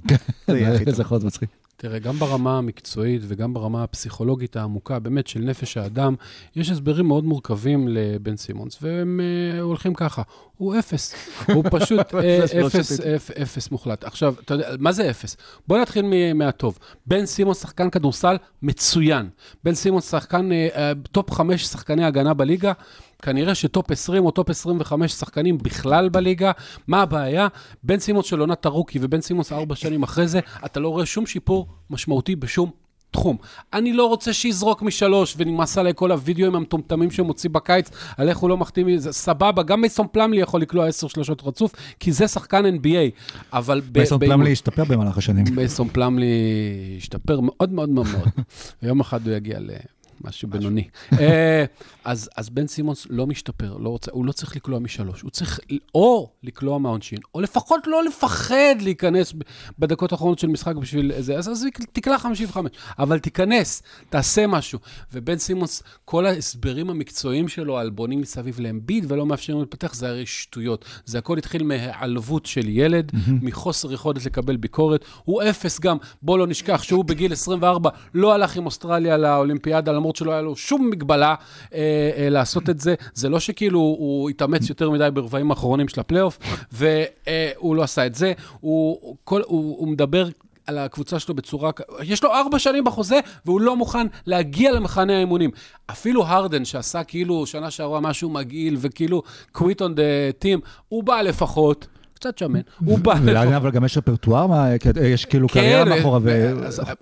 זה יכול להיות מצחיק. תראה, גם ברמה המקצועית וגם ברמה הפסיכולוגית העמוקה, באמת, של נפש האדם, יש הסברים מאוד מורכבים לבן סימונס, והם uh, הולכים ככה, הוא אפס. הוא פשוט uh, אפס, אפס, אפס מוחלט. עכשיו, אתה יודע, מה זה אפס? בוא נתחיל מהטוב. בן סימונס שחקן כדורסל מצוין. בן סימונס שחקן uh, טופ חמש שחקני הגנה בליגה. כנראה שטופ 20 או טופ 25 שחקנים בכלל בליגה. מה הבעיה? בן סימוס של עונת הרוקי ובן סימונס ארבע שנים אחרי זה, אתה לא רואה שום שיפור משמעותי בשום תחום. אני לא רוצה שיזרוק משלוש, ונמאס עליי כל הווידאוים המטומטמים שהוא מוציא בקיץ, על איך הוא לא מחטיא, זה סבבה, גם מייסון פלאמלי יכול לקלוע עשר שלושות רצוף, כי זה שחקן NBA, אבל... מייסון פלמלי השתפר במהלך השנים. מייסון פלמלי השתפר מאוד מאוד מאוד מאוד. ויום אחד הוא יגיע ל... משהו בינוני. אה, אז, אז בן סימונס לא משתפר, לא רוצה, הוא לא צריך לקלוע משלוש, הוא צריך או לקלוע מהעונשין, או לפחות לא לפחד להיכנס בדקות האחרונות של משחק בשביל זה, אז, אז תקלע 55, אבל תיכנס, תעשה משהו. ובן סימונס, כל ההסברים המקצועיים שלו על בונים מסביב לאמביד ולא מאפשרים להתפתח, זה הרי שטויות. זה הכל התחיל מהיעלבות של ילד. מחוסר יכולת לקבל ביקורת. הוא אפס גם, בוא לא נשכח שהוא בגיל 24 לא הלך עם אוסטרליה לאולימפיאדה, למרות שלא היה לו שום מגבלה. אה, אה, לעשות את זה. זה לא שכאילו הוא התאמץ יותר מדי ברבעים האחרונים של הפלייאוף, והוא לא עשה את זה. הוא, כל, הוא, הוא מדבר על הקבוצה שלו בצורה... יש לו ארבע שנים בחוזה, והוא לא מוכן להגיע למחנה האימונים. אפילו הרדן, שעשה כאילו שנה שעברה משהו מגעיל, וכאילו quit on the team, הוא בא לפחות. קצת שמן, הוא בא... אבל גם יש רפרטואר, יש כאילו כן, קריירה מאחורה.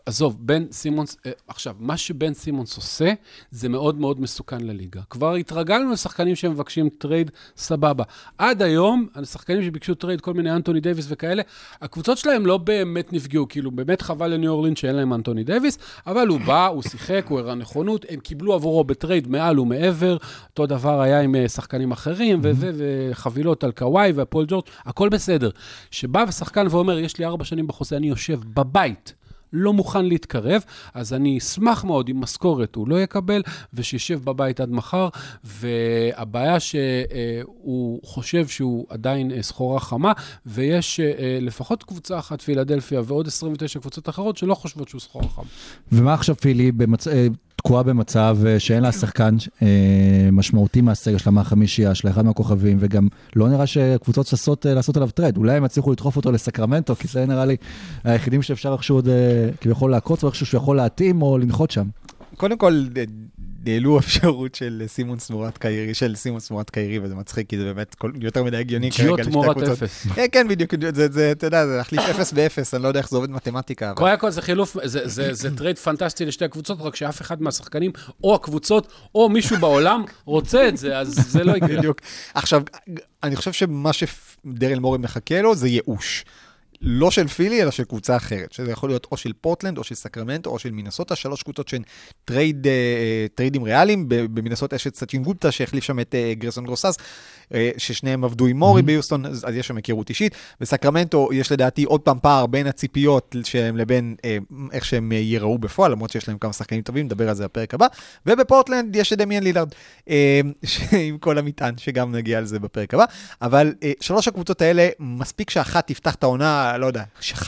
עזוב, בן סימונס, אה, עכשיו, מה שבן סימונס עושה, זה מאוד מאוד מסוכן לליגה. כבר התרגלנו לשחקנים שמבקשים טרייד, סבבה. עד היום, השחקנים שביקשו טרייד, כל מיני אנטוני דייוויס וכאלה, הקבוצות שלהם לא באמת נפגעו, כאילו, באמת חבל לניו אורלין שאין להם אנטוני דייוויס, אבל הוא בא, הוא שיחק, הוא הראה נכונות, הם קיבלו עבורו בטרייד מעל ומעבר, אותו דבר היה עם אה, שחקנים אחרים, וחבילות על קוואי והפול ג'ורג', הכל בסדר. שבא שחקן ואומר, יש לי ארבע שנים בחוזה, אני יושב בבית. לא מוכן להתקרב, אז אני אשמח מאוד אם משכורת הוא לא יקבל, ושישב בבית עד מחר, והבעיה שהוא חושב שהוא עדיין סחורה חמה, ויש אה, לפחות קבוצה אחת, פילדלפיה, ועוד 29 קבוצות אחרות שלא חושבות שהוא סחורה חמה. ומה עכשיו פילי, במצ... תקועה במצב אה, שאין לה שחקן אה, משמעותי מהסגל שלה, מהחמישייה שלה, אחד מהכוכבים, וגם לא נראה שקבוצות ששות אה, לעשות עליו טרייד. אולי הם יצליחו לדחוף אותו לסקרמנטו, כי זה נראה לי היחידים שאפשר איכשהו עוד כביכול לעקוץ, או איכשהו שהוא יכול להתאים או לנחות שם. קודם כל, העלו אפשרות של סימונס תמורת קיירי, של סימונס תמורת קיירי, וזה מצחיק, כי זה באמת כל, יותר מדי הגיוני כרגע לשתי הקבוצות. ג'יו תמורת אפס. כן, כן, בדיוק, זה, זה, אתה יודע, זה להחליף אפס באפס, אני לא יודע איך זה עובד מתמטיקה. קודם כל זה חילוף, זה, זה, זה טרייד פנטסטי לשתי הקבוצות, רק שאף אחד מהשחקנים, או הקבוצות, או מישהו בעולם רוצה את זה, אז זה לא יקרה. בדיוק. עכשיו, אני חושב שמה שדרל מורי מחכה לו זה ייאוש. לא של פילי, אלא של קבוצה אחרת, שזה יכול להיות או של פורטלנד, או של סקרמנטו, או של מינסוטה, שלוש קבוצות שהן טרייד, אה, טריידים ריאליים. ב- במינסוטה יש את סאצ'ין גופטה שהחליף שם את אה, גרסון רוסאס, ששניהם עבדו עם מורי ביוסטון, אז, אז יש שם היכרות אישית. בסקרמנטו יש לדעתי עוד פעם פער בין הציפיות שלהם לבין אה, איך שהם אה, ייראו בפועל, למרות שיש להם כמה שחקנים טובים, נדבר על זה בפרק הבא. ובפורטלנד יש את דמיאן לילארד, אה, עם כל המטען, שגם נגיע על זה בפרק הבא. אבל אה, שלוש הקבוצות האלה, מספיק שאחת תפתח את העונה, לא יודע, 5-16,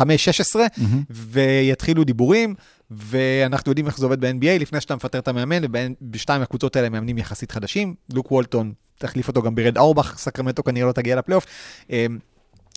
ויתחילו דיבורים. ואנחנו יודעים איך זה עובד ב-NBA, לפני שאתה מפטר את המאמן, ובשתיים הקבוצות האלה מאמנים יחסית חדשים. לוק וולטון, תחליף אותו גם ברד אורבך, סקרמנטו כנראה לא תגיע לפלייאוף. אה,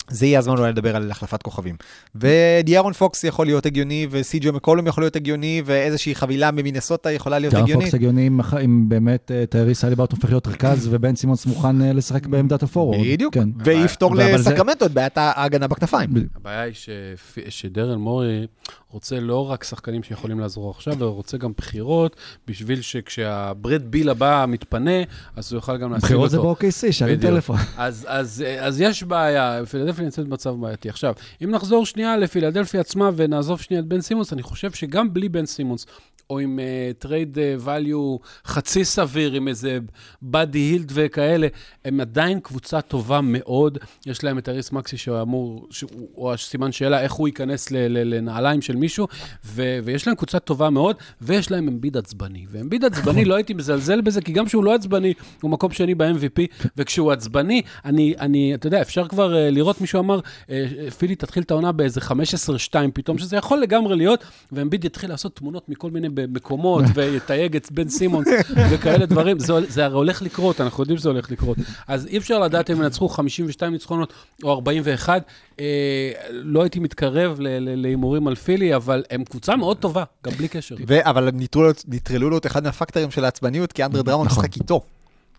זה יהיה הזמן אולי לדבר על החלפת כוכבים. ודיארון פוקס יכול להיות הגיוני, וסי ג'יי מקולום יכול להיות הגיוני, ואיזושהי חבילה ממינסוטה יכולה להיות הגיונית. פוקס הגיוני אם באמת אה, טייריס הליברטון הופך להיות רכז ובן סימונס מוכן אה, לשחק בעמדת הפורוורד. בדיוק, כן. ויפתור זה- לסקרמנטו את בעיית ההגנה בכנפיים. הבעיה היא שפ- שדרל מורי רוצה לא רק שחקנים שיכולים לעזור עכשיו, אלא רוצה גם בחירות, בשביל שכשהברד ביל הבא מתפנה, אז הוא יוכל גם להשיג אותו. בחירות זה ב-OKC, בדיוק. טלפון. אז, אז, אז יש בעיה, פילדלפיה נמצאת במצב בעייתי. עכשיו, אם נחזור שנייה לפילדלפיה עצמה ונעזוב שנייה את בן סימונס, אני חושב שגם בלי בן סימונס, או עם טרייד uh, value חצי סביר, עם איזה באדי הילד וכאלה, הם עדיין קבוצה טובה מאוד. יש להם את טייריס מקסי שאמור, או הסימן שאלה, איך הוא ייכנס ל, ל, לנעליים של מישהו, ו, ויש להם קבוצה טובה מאוד, ויש להם אמביד עצבני. ואמביד עצבני, לא הייתי מזלזל בזה, כי גם כשהוא לא עצבני, הוא מקום שני ב-MVP, וכשהוא עצבני, אני, אני, אתה יודע, אפשר כבר uh, לראות, מישהו אמר, uh, פילי, תתחיל את העונה באיזה 15-2 פתאום, שזה יכול לגמרי להיות, ואמביד יתחיל לעשות תמונות מכל מיני מקומות, ויתייג את בן סימונס וכאלה דברים. זה, זה הרי הולך לקרות, אנחנו יודעים שזה הולך לקרות. אז אי אפשר לדעת אם ינצחו 52 ניצחונות או 41. אה, לא הייתי מתקרב ל- ל- להימורים על פילי, אבל הם קבוצה מאוד טובה, גם בלי קשר. ו- אבל נטרלו לו- את אחד מהפקטורים של העצבניות, כי אנדרי דרמונד נכון. משחק איתו.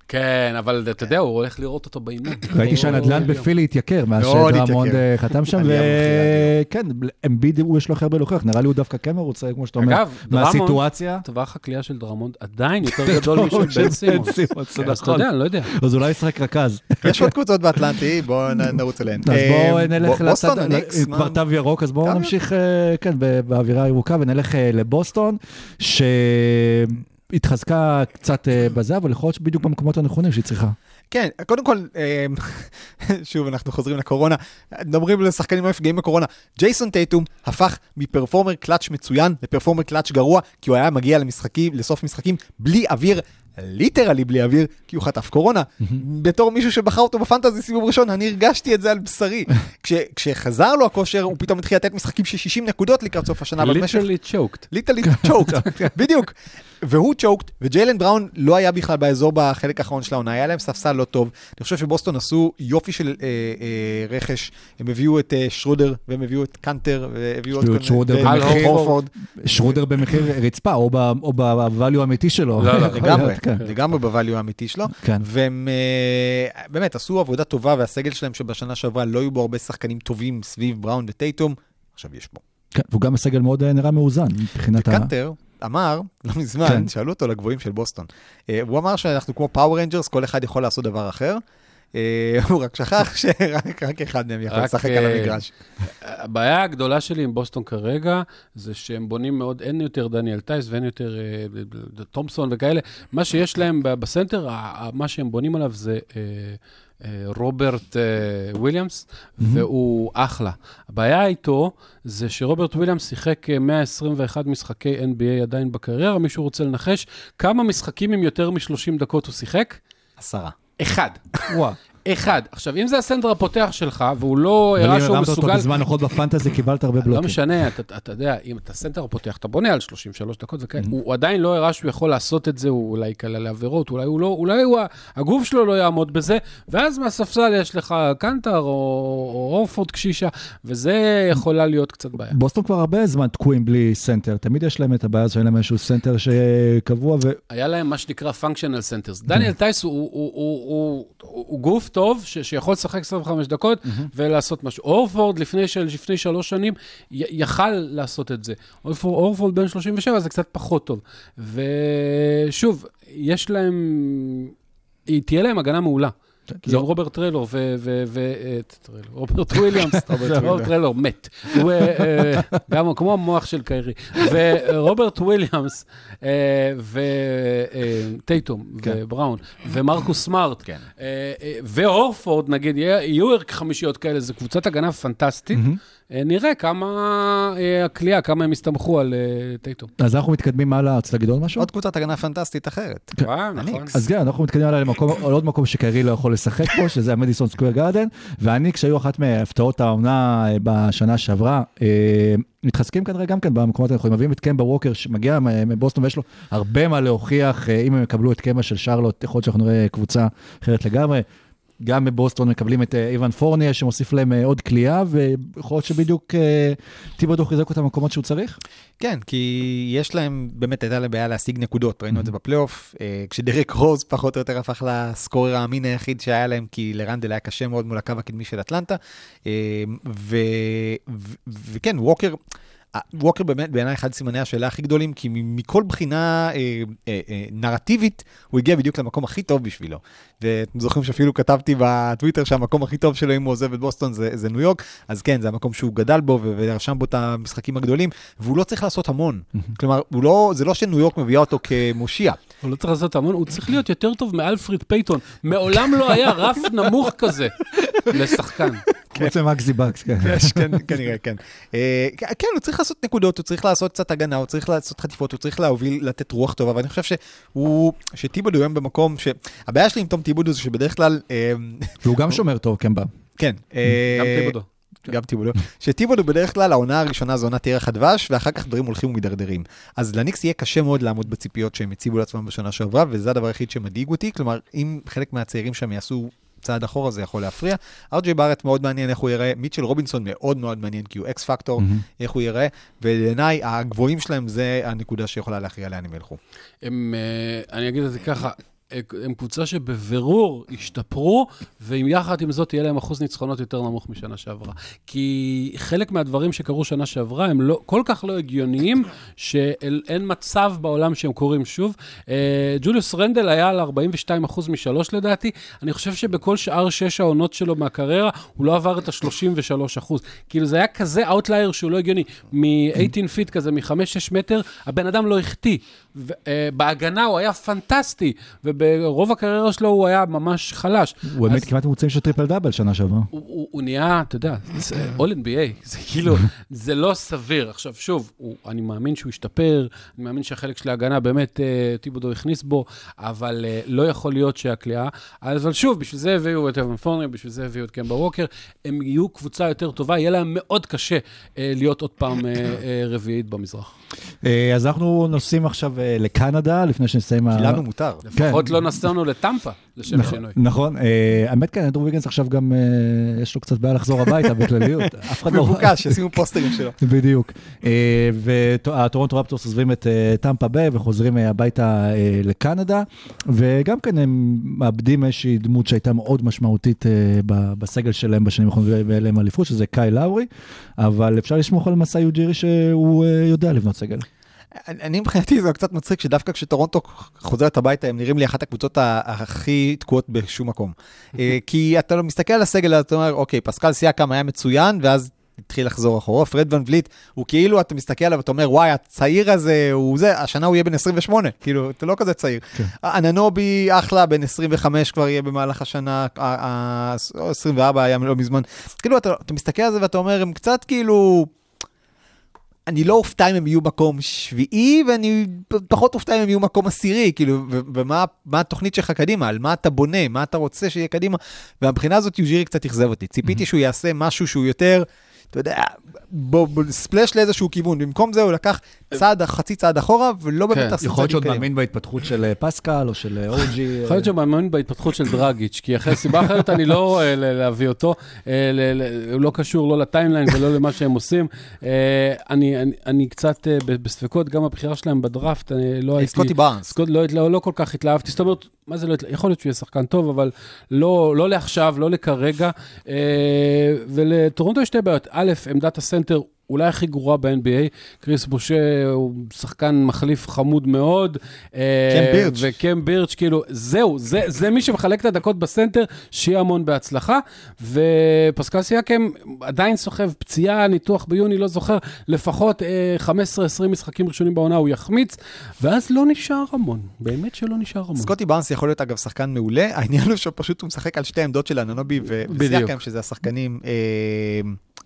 כן, אבל אתה יודע, הוא הולך לראות אותו באימון. ראיתי שהנדל"ן בפילי התייקר מאז מאוד שדרמונד. אה, חתם שם, וכן, אמביד הוא יש לו הכי הרבה להוכיח, נראה לי הוא דווקא כן מרוצה, כמו שאתה אומר, אגב, דרמונד, מהסיטואציה. טווח הקליעה של דרמונד עדיין יותר גדול משל בן. סימונס, אז אתה יודע, אני לא יודע. אז אולי ישחק רכז. יש עוד קבוצות באטלנטי, בואו נרוץ אליהן. אז בואו אה, נלך לצד, הניקס, כבר תו ירוק, אז בואו נמשיך, אה, כן, באווירה הירוקה, ונלך אה, לבוסטון, שהתחזקה קצת אה, בזה, אבל יכול להיות שבדיוק במקומות הנכונים שהיא צריכה. כן, קודם כל, אה, שוב, אנחנו חוזרים לקורונה, מדברים לשחקנים לא נפגעים בקורונה. ג'ייסון טייטום הפך מפרפורמר קלאץ' מצוין לפרפורמר קלאץ' גרוע, כי הוא היה מגיע למשחקים, לסוף משחקים, בלי אוויר. literally בלי אוויר, כי הוא חטף קורונה. בתור מישהו שבחר אותו בפנטזי סיבוב ראשון, אני הרגשתי את זה על בשרי. כש, כשחזר לו הכושר, הוא פתאום התחיל לתת משחקים של 60 נקודות לקראת סוף השנה, literally choked. literally choked, בדיוק. והוא choked, וג'יילן בראון לא היה בכלל באזור בחלק האחרון של העונה, היה להם ספסל לא טוב. אני חושב שבוסטון עשו יופי של אה, אה, רכש, הם הביאו את אה, שרודר, והם הביאו את קנטר, והביאו את שרודר במחיר-. שרודר במחיר רצפה, או ב- או ב value האמיתי שלו. לא, לא, לגמרי, כן. לגמרי ב value האמיתי שלו. כן. והם אה, באמת עשו עבודה טובה, והסגל שלהם שבשנה שעברה לא היו בו הרבה שחקנים טובים סביב בראון וטייטום, עכשיו יש בו. כן, והוא גם הסגל מאוד אה, נראה מאוזן מבחינת ה... וקנטר אמר, לא מזמן, כן. שאלו אותו לגבוהים של בוסטון. אה, הוא אמר שאנחנו כמו פאוור רנג'רס, כל אחד יכול לעשות דבר אחר. אה, הוא רק שכח שרק רק אחד מהם יכול רק, לשחק על אה, המגרש. הבעיה הגדולה שלי עם בוסטון כרגע, זה שהם בונים מאוד, אין יותר דניאל טייס ואין יותר אה, תומפסון וכאלה. מה שיש להם בסנטר, מה שהם בונים עליו זה רוברט וויליאמס, והוא אחלה. הבעיה איתו זה שרוברט וויליאמס שיחק אה, 121 משחקי NBA עדיין בקריירה, מישהו רוצה לנחש כמה משחקים עם יותר מ-30 דקות הוא שיחק? עשרה. אחד. וואו. אחד. עכשיו, אם זה הסנטר הפותח שלך, והוא לא אבל הראה אם שהוא הרמת אותו מסוגל... בזמן נוחות בפנטזי, קיבלת הרבה לא בלוקים. משנה, אתה, אתה יודע, אם אתה סנטר הפותח, אתה בונה על 33 דקות וכאלה, Mm-hmm. הוא, הוא עדיין לא הראה שהוא יכול לעשות את זה, הוא אולי יקלע לעבירות, אולי הוא לא, אולי הוא, הגוף שלו לא יעמוד בזה, ואז מהספסל יש לך קנטר או, או הורפורד קשיש, וזה יכולה להיות קצת בעיה. בוסטון כבר הרבה זמן תקועים בלי סנטר, תמיד יש להם את הבעיה הזו, שאין להם איזשהו סנטר שקבוע, ו... היה להם מה שנקרא functional centers. דניאל תייס הוא, הוא, הוא, הוא, הוא, הוא גוף טוב, ש, שיכול לשחק 25 דקות ולעשות משהו. הורפורד לפני, של, לפני שלוש שנים י, יכל לעשות את זה. הורפורד, הורפורד בן 37 זה קצת פחות טוב. ושוב, יש להם, תהיה להם הגנה מעולה. כי זהו. רוברט טריילור ו... אה, רוברט וויליאמס. רוברט טריילור מת. אה, אה, גם כמו המוח של קיירי. ורוברט וויליאמס וטייטום כן. ובראון ומרקוס סמארט כן. אה, אה, והורפורד, נגיד, יהיו ערך חמישיות כאלה, זו קבוצת הגנה פנטסטית. אה, נראה כמה אה, הכלייה, כמה הם הסתמכו על אה, טייטום. אז אנחנו מתקדמים הלאה, רצית להגיד עוד משהו? עוד קבוצת הגנה פנטסטית אחרת. אה, נכון. אז כן, אנחנו מתקדמים הלאה למקום, על עוד מקום שקיירי לא יכול לשחק פה, שזה המדיסון סקוויר גארדן, ואני, כשהיו אחת מהפתעות העונה אה, בשנה שעברה, אה, מתחזקים כנראה גם כן במקומות הנכונים, מביאים את קמבה ווקר שמגיע מבוסטון ויש לו הרבה מה להוכיח, אה, אם הם יקבלו את קמבה של שרלוט, יכול להיות שאנחנו נראה קבוצה אחרת לגמרי. גם בבוסטון מקבלים את אה, איוון פורניה שמוסיף להם אה, עוד כליאה, ויכול להיות שבדיוק אה, טיבודו חיזק אותם במקומות שהוא צריך. כן, כי יש להם, באמת הייתה להם בעיה להשיג נקודות, ראינו את זה בפלייאוף, אה, כשדרק רוז פחות או יותר הפך לסקורר האמין היחיד שהיה להם, כי לרנדל היה קשה מאוד מול הקו הקדמי של אטלנטה, וכן, ווקר... ווקר באמת בעיניי אחד מסימני השאלה הכי גדולים, כי מכל בחינה אה, אה, אה, נרטיבית, הוא הגיע בדיוק למקום הכי טוב בשבילו. ואתם זוכרים שאפילו כתבתי בטוויטר שהמקום הכי טוב שלו אם הוא עוזב את בוסטון זה, זה ניו יורק, אז כן, זה המקום שהוא גדל בו ורשם בו את המשחקים הגדולים, והוא לא צריך לעשות המון. כלומר, לא, זה לא שניו יורק מביאה אותו כמושיע. הוא לא צריך לעשות המון, הוא צריך להיות יותר טוב מאלפריד פייטון. מעולם לא היה רף נמוך כזה לשחקן. חוץ ממקסי בקס, כן. יש, כן, כנראה, כן. אה, כן, הוא צריך לעשות נקודות, הוא צריך לעשות קצת הגנה, הוא צריך לעשות חטיפות, הוא צריך להוביל, לתת רוח טובה, ואני חושב שהוא, שטיבודו היום במקום ש... הבעיה שלי עם תום טיבודו זה שבדרך כלל, אה, והוא גם שומר טוב, קמבה. כן. אה, גם טיבודו. גם טיבודו. שטיבודו בדרך כלל העונה הראשונה זו עונת ירח הדבש, ואחר כך דברים הולכים ומידרדרים. אז לניקס יהיה קשה מאוד לעמוד בציפיות שהם הציבו לעצמם בשנה שעברה, וזה הדבר היחיד שמדאיג אותי. כלומר, אם חלק מהצעירים שם יעשו צעד אחורה, זה יכול להפריע. ארג'י בארט מאוד מעניין איך הוא ייראה, מיטשל רובינסון מאוד מאוד מעניין, כי הוא אקס פקטור, איך הוא ייראה, ובעיניי הגבוהים שלהם זה הנקודה שיכולה להכריע לאן הם ילכו. הם, אה, אני אגיד את זה ככה, הם קבוצה שבבירור השתפרו, ועם יחד עם זאת יהיה להם אחוז ניצחונות יותר נמוך משנה שעברה. כי חלק מהדברים שקרו שנה שעברה הם לא, כל כך לא הגיוניים, שאין מצב בעולם שהם קורים שוב. אה, ג'וליוס רנדל היה על 42 אחוז משלוש לדעתי, אני חושב שבכל שאר שש העונות שלו מהקריירה, הוא לא עבר את ה-33 אחוז. כאילו זה היה כזה outlier שהוא לא הגיוני. מ-18 feet כזה, מ-5-6 מטר, הבן אדם לא החטיא. ו- אה, בהגנה הוא היה פנטסטי, וברוב הקריירה שלו הוא היה ממש חלש. הוא באמת אז כמעט ממוצעים של טריפל דאבל שנה שעברה. הוא, הוא, הוא נהיה, אתה יודע, זה All NBA, זה כאילו, זה לא סביר. עכשיו, שוב, הוא, אני מאמין שהוא ישתפר, אני מאמין שהחלק של ההגנה באמת אה, טיבודו הכניס בו, אבל אה, לא יכול להיות שהכלייה, אבל שוב, בשביל זה הביאו את אבן פורנר, בשביל זה הביאו את קמבה ווקר, הם יהיו קבוצה יותר טובה, יהיה להם מאוד קשה אה, להיות עוד פעם אה, אה, רביעית במזרח. אז אנחנו נוסעים עכשיו לקנדה, לפני שנסיים... כי לנו מותר. כן. לפחות לא נסענו לטמפה, לשם נכון, שינוי. נכון, אה, האמת כן, אנדרו ויגנס עכשיו גם, אה, יש לו קצת בעיה לחזור הביתה בכלליות, אף אחד לא... מבוקש, שישימו פוסטרים שלו. בדיוק. אה, והטורונטו רפטורס עוזבים את טמפה ביי וחוזרים הביתה לקנדה, וגם כן הם מאבדים איזושהי דמות שהייתה מאוד משמעותית בסגל שלהם בשנים האחרונות ואין להם אליפות, שזה קייל לאורי, אבל אפשר לסמוך על מסאי אוג'ירי שהוא יודע לבנות סגל. אני מבחינתי זה קצת מצחיק שדווקא כשטורונטו חוזרת הביתה הם נראים לי אחת הקבוצות הכי תקועות בשום מקום. אה, כי אתה לא מסתכל על הסגל אתה אומר אוקיי פסקל סיאקם היה מצוין ואז התחיל לחזור אחורה. פרד ון וליט הוא כאילו אתה מסתכל עליו ואתה אומר וואי הצעיר הזה הוא זה השנה הוא יהיה בן 28 כאילו אתה לא כזה צעיר. כן. אננובי אחלה בן 25 כבר יהיה במהלך השנה ה- ה- או 24 היה לא מזמן. כאילו אתה, אתה מסתכל על זה ואתה אומר הם קצת כאילו. אני לא אופתע אם הם יהיו מקום שביעי, ואני פחות אופתע אם הם יהיו מקום עשירי, כאילו, ומה מה התוכנית שלך קדימה, על מה אתה בונה, מה אתה רוצה שיהיה קדימה, והבחינה הזאת יוג'ירי קצת אכזב אותי. ציפיתי שהוא יעשה משהו שהוא יותר, אתה יודע, ספלש לאיזשהו כיוון, במקום זה הוא לקח צעד, חצי צעד אחורה, ולא באמת כן, עשה יכול להיות צעדים שעוד קדימה. מאמין בהתפתחות של אה, פסקל או של אה, אוג'י. יכול להיות שהוא מאמין בהתפתחות של דרגיץ', כי אחרי סיבה אחרת אני לא רואה להביא אותו. אה, הוא לא קשור לא לטיימליין ולא למה שהם עושים. אה, אני קצת אה, בספקות, גם הבחירה שלהם בדראפט, אני לא הייתי... סקוטי בארנס. לא, לא, לא כל כך התלהבתי, זאת אומרת, מה זה לא התלהבתי? יכול להיות שהוא יהיה שחקן טוב, אבל לא, לא לעכשיו, לא לכרגע. אה, ולטורונטו יש שתי בעיות. א', עמדת הסנטר אולי הכי גרועה ב-NBA. קריס בושה הוא שחקן מחליף חמוד מאוד. אה, קם בירץ'. וקם בירץ', כאילו, זהו, זה, זה מי שמחלק את הדקות בסנטר, שיהיה המון בהצלחה. ופסקל סייקם עדיין סוחב פציעה, ניתוח ביוני, לא זוכר, לפחות אה, 15-20 משחקים ראשונים בעונה הוא יחמיץ, ואז לא נשאר המון, באמת שלא נשאר המון. סקוטי בארנס יכול להיות אגב שחקן מעולה, העניין הוא שפשוט הוא משחק על שתי עמדות של אננובי. וסייקם, שזה השחקנים אה,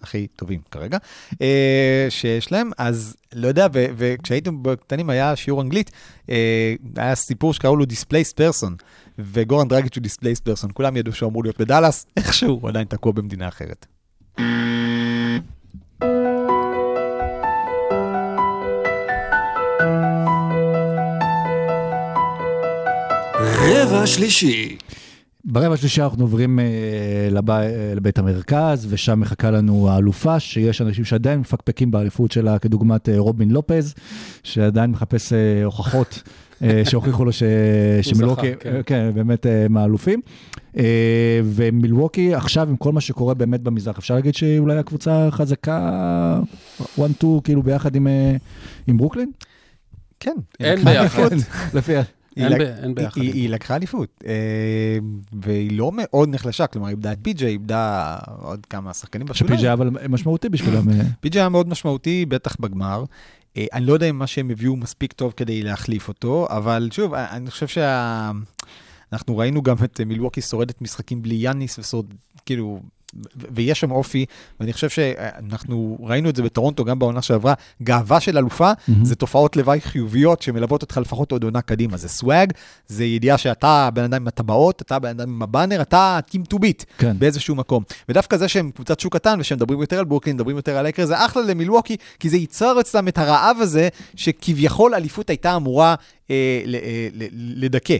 הכי טובים כרגע, אה, שיש להם, אז לא יודע, וכשהייתם קטנים היה שיעור אנגלית, אה, היה סיפור שקראו לו Displaced Person, וגורן דרגיץ' הוא Displaced Person, כולם ידעו שהוא אמור להיות בדאלאס, איכשהו הוא עדיין תקוע במדינה אחרת. רבע שלישי. ברבע השלישי אנחנו עוברים אה, לב... אה, לבית המרכז, ושם מחכה לנו האלופה, שיש אנשים שעדיין מפקפקים באליפות שלה, כדוגמת אה, רובין לופז, שעדיין מחפש אה, הוכחות אה, שהוכיחו לו ש... שמילווקי, זכה, כן. כן, באמת אה, מהאלופים. אה, ומילווקי עכשיו, עם כל מה שקורה באמת במזרח, אפשר להגיד שהיא אולי הקבוצה החזקה, 1-2, כאילו ביחד עם, אה, עם ברוקלין? כן, אין לקחה ביחד. אליפות. לפי... אין לק- אין ביחד. היא, היא לקחה אליפות, אה, והיא לא מאוד נחלשה, כלומר, היא איבדה את פי.ג'יי, איבדה עוד כמה שחקנים בשוליים. שפי.ג'י אבל משמעותי בשבילם. אה, פי.ג'יי היה מאוד משמעותי, בטח בגמר. אה, אני לא יודע אם מה שהם הביאו מספיק טוב כדי להחליף אותו, אבל שוב, אני חושב שה... אנחנו ראינו גם את מילווקי שורדת משחקים בלי יאניס, ושורד, כאילו, ויש שם אופי, ואני חושב שאנחנו ראינו את זה בטורונטו גם בעונה שעברה, גאווה של אלופה, מהמם. זה תופעות לוואי חיוביות שמלוות אותך לפחות עוד עונה קדימה, זה סוואג, זה ידיעה שאתה הבן אדם עם הטבעות, אתה הבן אדם עם הבאנר, אתה Team to beat כן. באיזשהו מקום. ודווקא זה שהם קבוצת שוק קטן ושמדברים יותר על ברוקלין, מדברים יותר על לקר, זה אחלה למילווקי, כי זה ייצר אצלם את הרעב הזה, שכביכול אליפות הייתה אמורה אה, ל- אה, ל- לדכא.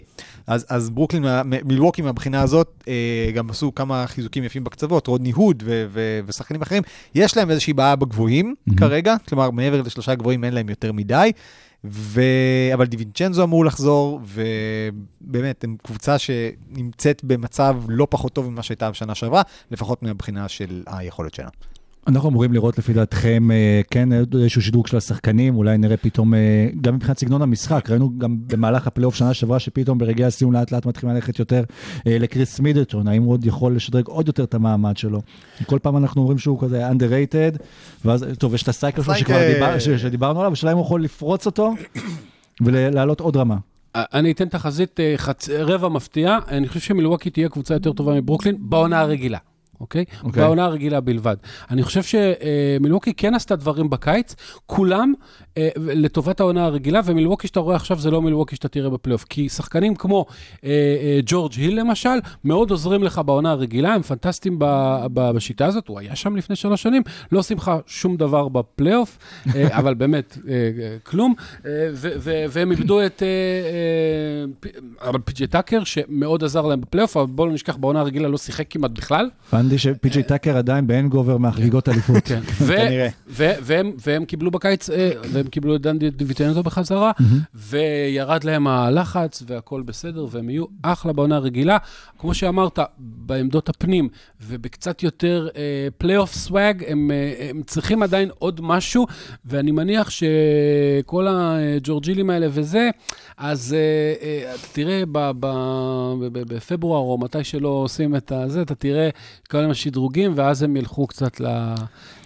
אז, אז ברוקלין, מילווקי מהבחינה הזאת, אה, גם עשו כמה חיזוקים יפים בקצוות, רודני הוד ו- ו- ושחקנים אחרים, יש להם איזושהי בעיה בגבוהים מהמם. כרגע, כלומר מעבר לשלושה גבוהים אין להם יותר מדי. ו... אבל דיווינצ'נזו אמור לחזור, ובאמת, הם קבוצה שנמצאת במצב לא פחות טוב ממה שהייתה בשנה שעברה, לפחות מהבחינה של היכולת שלה. אנחנו אמורים לראות לפי דעתכם, אה, כן, איזשהו שדרוג של השחקנים, אולי נראה פתאום, אה, גם מבחינת סגנון המשחק, ראינו גם במהלך הפלייאוף שנה שעברה, שפתאום ברגעי הסיום לאט לאט מתחילים ללכת יותר אה, לקריס מידלטון, האם הוא עוד יכול לשדרג עוד יותר את המעמד שלו? כל פעם אנחנו אומרים שהוא כזה underrated, ואז, טוב, יש את ה cycle שלו שכבר. דיבר, ש- שדיברנו עליו, השאלה אם הוא יכול לפרוץ אותו ולעלות עוד רמה. אני אתן תחזית חצ... רבע מפתיעה, אני חושב שמילווקי תהיה קבוצה יותר טובה מברוקלין בעונה הרגילה. אוקיי? אוקיי. בעונה הרגילה בלבד. אני חושב שמילווקי כן עשתה דברים בקיץ, כולם אה, לטובת העונה הרגילה, ומילווקי שאתה רואה עכשיו זה לא מילווקי שאתה תראה בפלייאוף. כי שחקנים כמו אה, אה, ג'ורג' היל למשל, מאוד עוזרים לך בעונה הרגילה, הם פנטסטיים בשיטה הזאת, הוא היה שם לפני שלוש שנים, לא עושים לך שום דבר בפלייאוף, אבל באמת, כלום. והם איבדו את פי.ג'י טאקר, שמאוד עזר להם בפלייאוף, אבל בואו לא נשכח, בעונה הרגילה לא שיחק כמעט בכלל. הבנתי שפי.ג'יי טאקר עדיין ב hangover מהחגיגות אליפות. כן. כנראה. והם, קיבלו בקיץ, אה, והם קיבלו את דונטה דיווינצ'נזו בחזרה, וירד להם הלחץ והכל בסדר, והם יהיו אחלה בעונה הרגילה. כמו שאמרת, בעמדות הפנים ובקצת יותר אה, פלייאוף swag, הם, אה, הם צריכים עדיין עוד משהו, ואני מניח שכל הג'ורג' הילים האלה וזה, אז אה, אה, אתה תראה ב- ב- ב- ב- בפברואר, או מתי שלא עושים את הזה, אתה תראה כל מיני שדרוגים, ואז הם ילכו קצת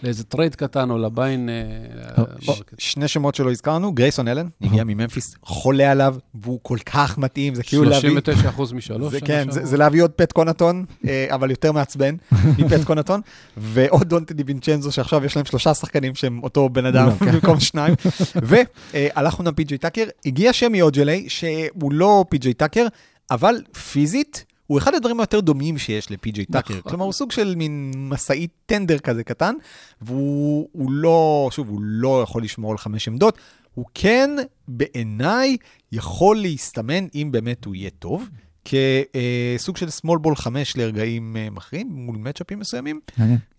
לאיזה טרייד קטן או ל buyout. אה, טוב, שני שמות שלא הזכרנו, גרייסון אלן, הגיע מממפיס, חולה עליו, והוא כל כך מתאים, זה כאילו להביא... 39% משלוש. זה כן. זה, זה להביא עוד פט קונטון, אבל יותר מעצבן מפט קונטון, ועוד דונטה דיווינצ'נזו, שעכשיו יש להם שלושה שחקנים שהם אותו בן אדם במקום שניים, והלכנו גם פי.ג'יי טאקר, הגיע שם מאוג'לי, שהוא לא פי.ג'יי טאקר, אבל פיזית, הוא אחד הדברים היותר דומים שיש לפי.ג'יי טאקר. נכון. כלומר, הוא סוג של מין משאית טנדר כזה קטן, והוא הוא לא, שוב, הוא לא יכול לשמור על חמש עמדות. הוא כן, בעיניי, יכול להסתמן אם באמת הוא יהיה טוב, כסוג של small ball 5 לרגעים אה, מכריעים, מול מצ'אפים מסוימים.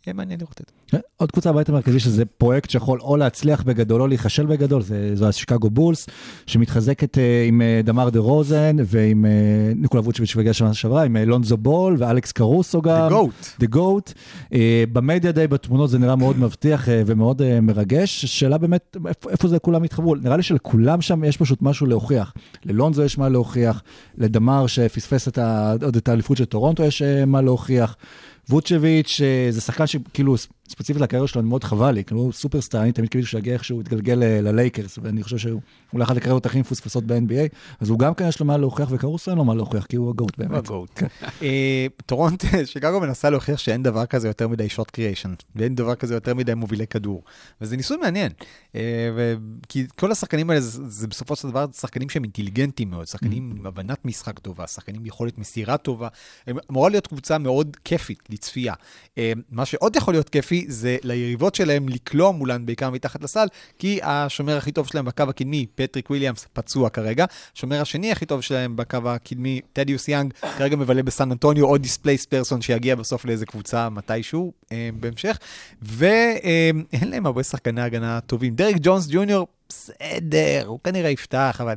יהיה מעניין לראות את זה. עוד קבוצה בבית המרכזי שזה פרויקט שיכול או להצליח בגדול או להיכשל בגדול, זה, זו השיקגו בולס, שמתחזקת אה, עם אה, דמאר דרוזן ועם אה, ניקולה ווצ'ביץ' והגיע שנה שעברה, עם אה, לונזו בול ואלכס קרוסו גם. The GOAT. The GOAT. אה, במדיה די בתמונות זה נראה מאוד מבטיח אה, ומאוד אה, מרגש. שאלה באמת, איפה, איפה זה כולם התחברו? נראה לי שלכולם שם יש פשוט משהו להוכיח. ללונזו יש מה להוכיח, לדמאר שפספס את ה, עוד את האליפות של טורונטו יש אה, מה להוכיח. ווצ'ביץ' אה, זה שחקן שכאילו ספציפית לקריירה שלו, אני מאוד חבל לי, כאילו הוא סופרסטאר, אני תמיד קיוויתי שיגיע איכשהו יתגלגל ללייקרס, ואני חושב שהוא אולי אחת הקריירות הכי מפוספסות ב-NBA, אז הוא גם כן יש לו מה להוכיח, וקרוסו אין לו מה להוכיח, כי הוא הגוט באמת. אה, טורונט, שיקגו מנסה להוכיח שאין דבר כזה יותר מדי שוט קריאיישן, ואין דבר כזה יותר מדי מובילי כדור. וזה ניסוי מעניין. אה, כי כל השחקנים האלה, זה בסופו של דבר שחקנים שהם אינטליגנטים מאוד, שחקנים עם הבנת משחק טובה, שחקנים עם יכולת מסירה טובה. אמורה להיות קבוצה מאוד כיפית לצפייה. אה, מה שעוד יכול להיות כיפי, זה ליריבות שלהם לקלוע מולן בעיקר מתחת לסל, כי השומר הכי טוב שלהם בקו הקדמי, פטריק וויליאמס, פצוע כרגע. השומר השני הכי טוב שלהם בקו הקדמי, תדיוס יאנג, כרגע מבלה בסן אנטוניו, a displaced person שיגיע בסוף לאיזה קבוצה מתישהו אה, בהמשך. ואין להם הרבה שחקני הגנה טובים. דרק ג'ונס ג'וניור, בסדר, הוא כנראה יפתח, אבל...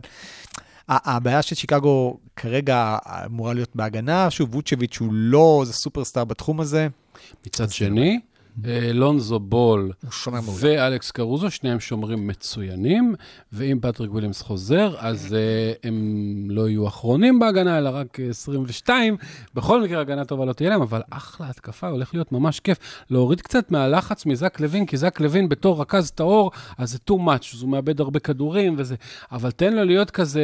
הבעיה של שיקגו כרגע אמורה להיות בהגנה, שוב, ווצ'ביץ' הוא לא איזה סופרסטאר בתחום הזה. מצד שני, לונזו בול. ואלכס קרוזו, שניהם שומרים מצוינים, ואם פטריק וויליאמס חוזר, אז uh, הם לא יהיו אחרונים בהגנה, אלא רק אה, 22. בכל מקרה, הגנה טובה לא תהיה להם, אבל אחלה התקפה, הולך להיות ממש כיף. להוריד קצת מהלחץ מזאק לאבין, כי זאק לאבין בתור רכז טהור, אז זה too much, אז הוא מאבד הרבה כדורים וזה, אבל תן לו להיות כזה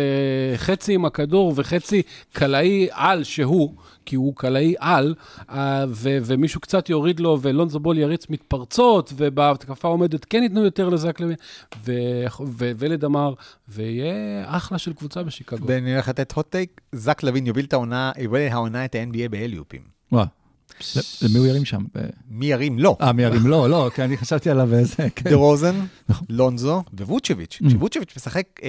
חצי עם הכדור וחצי קלעי על שהוא. כי הוא קלעי על, אה, ומישהו קצת יוריד לו, ולונזו בול יריץ מתפרצות, ובהתקפה עומדת כן ייתנו יותר לזק לוין, ו- ו- ולדמר, ויהיה אחלה של קבוצה בשיקגו. ואני הולך לתת hot take, זק לוין יוביל את העונה, יוביל העונה את ה-NBA באליופים. וואו. למי הוא ירים שם? מי ירים? לא. אה, מי ירים? לא, לא, כי אני חשבתי עליו איזה, כן. דה רוזן, נכון. לונזו וווצ'ביץ'. Mm. כשוווצ'ביץ' משחק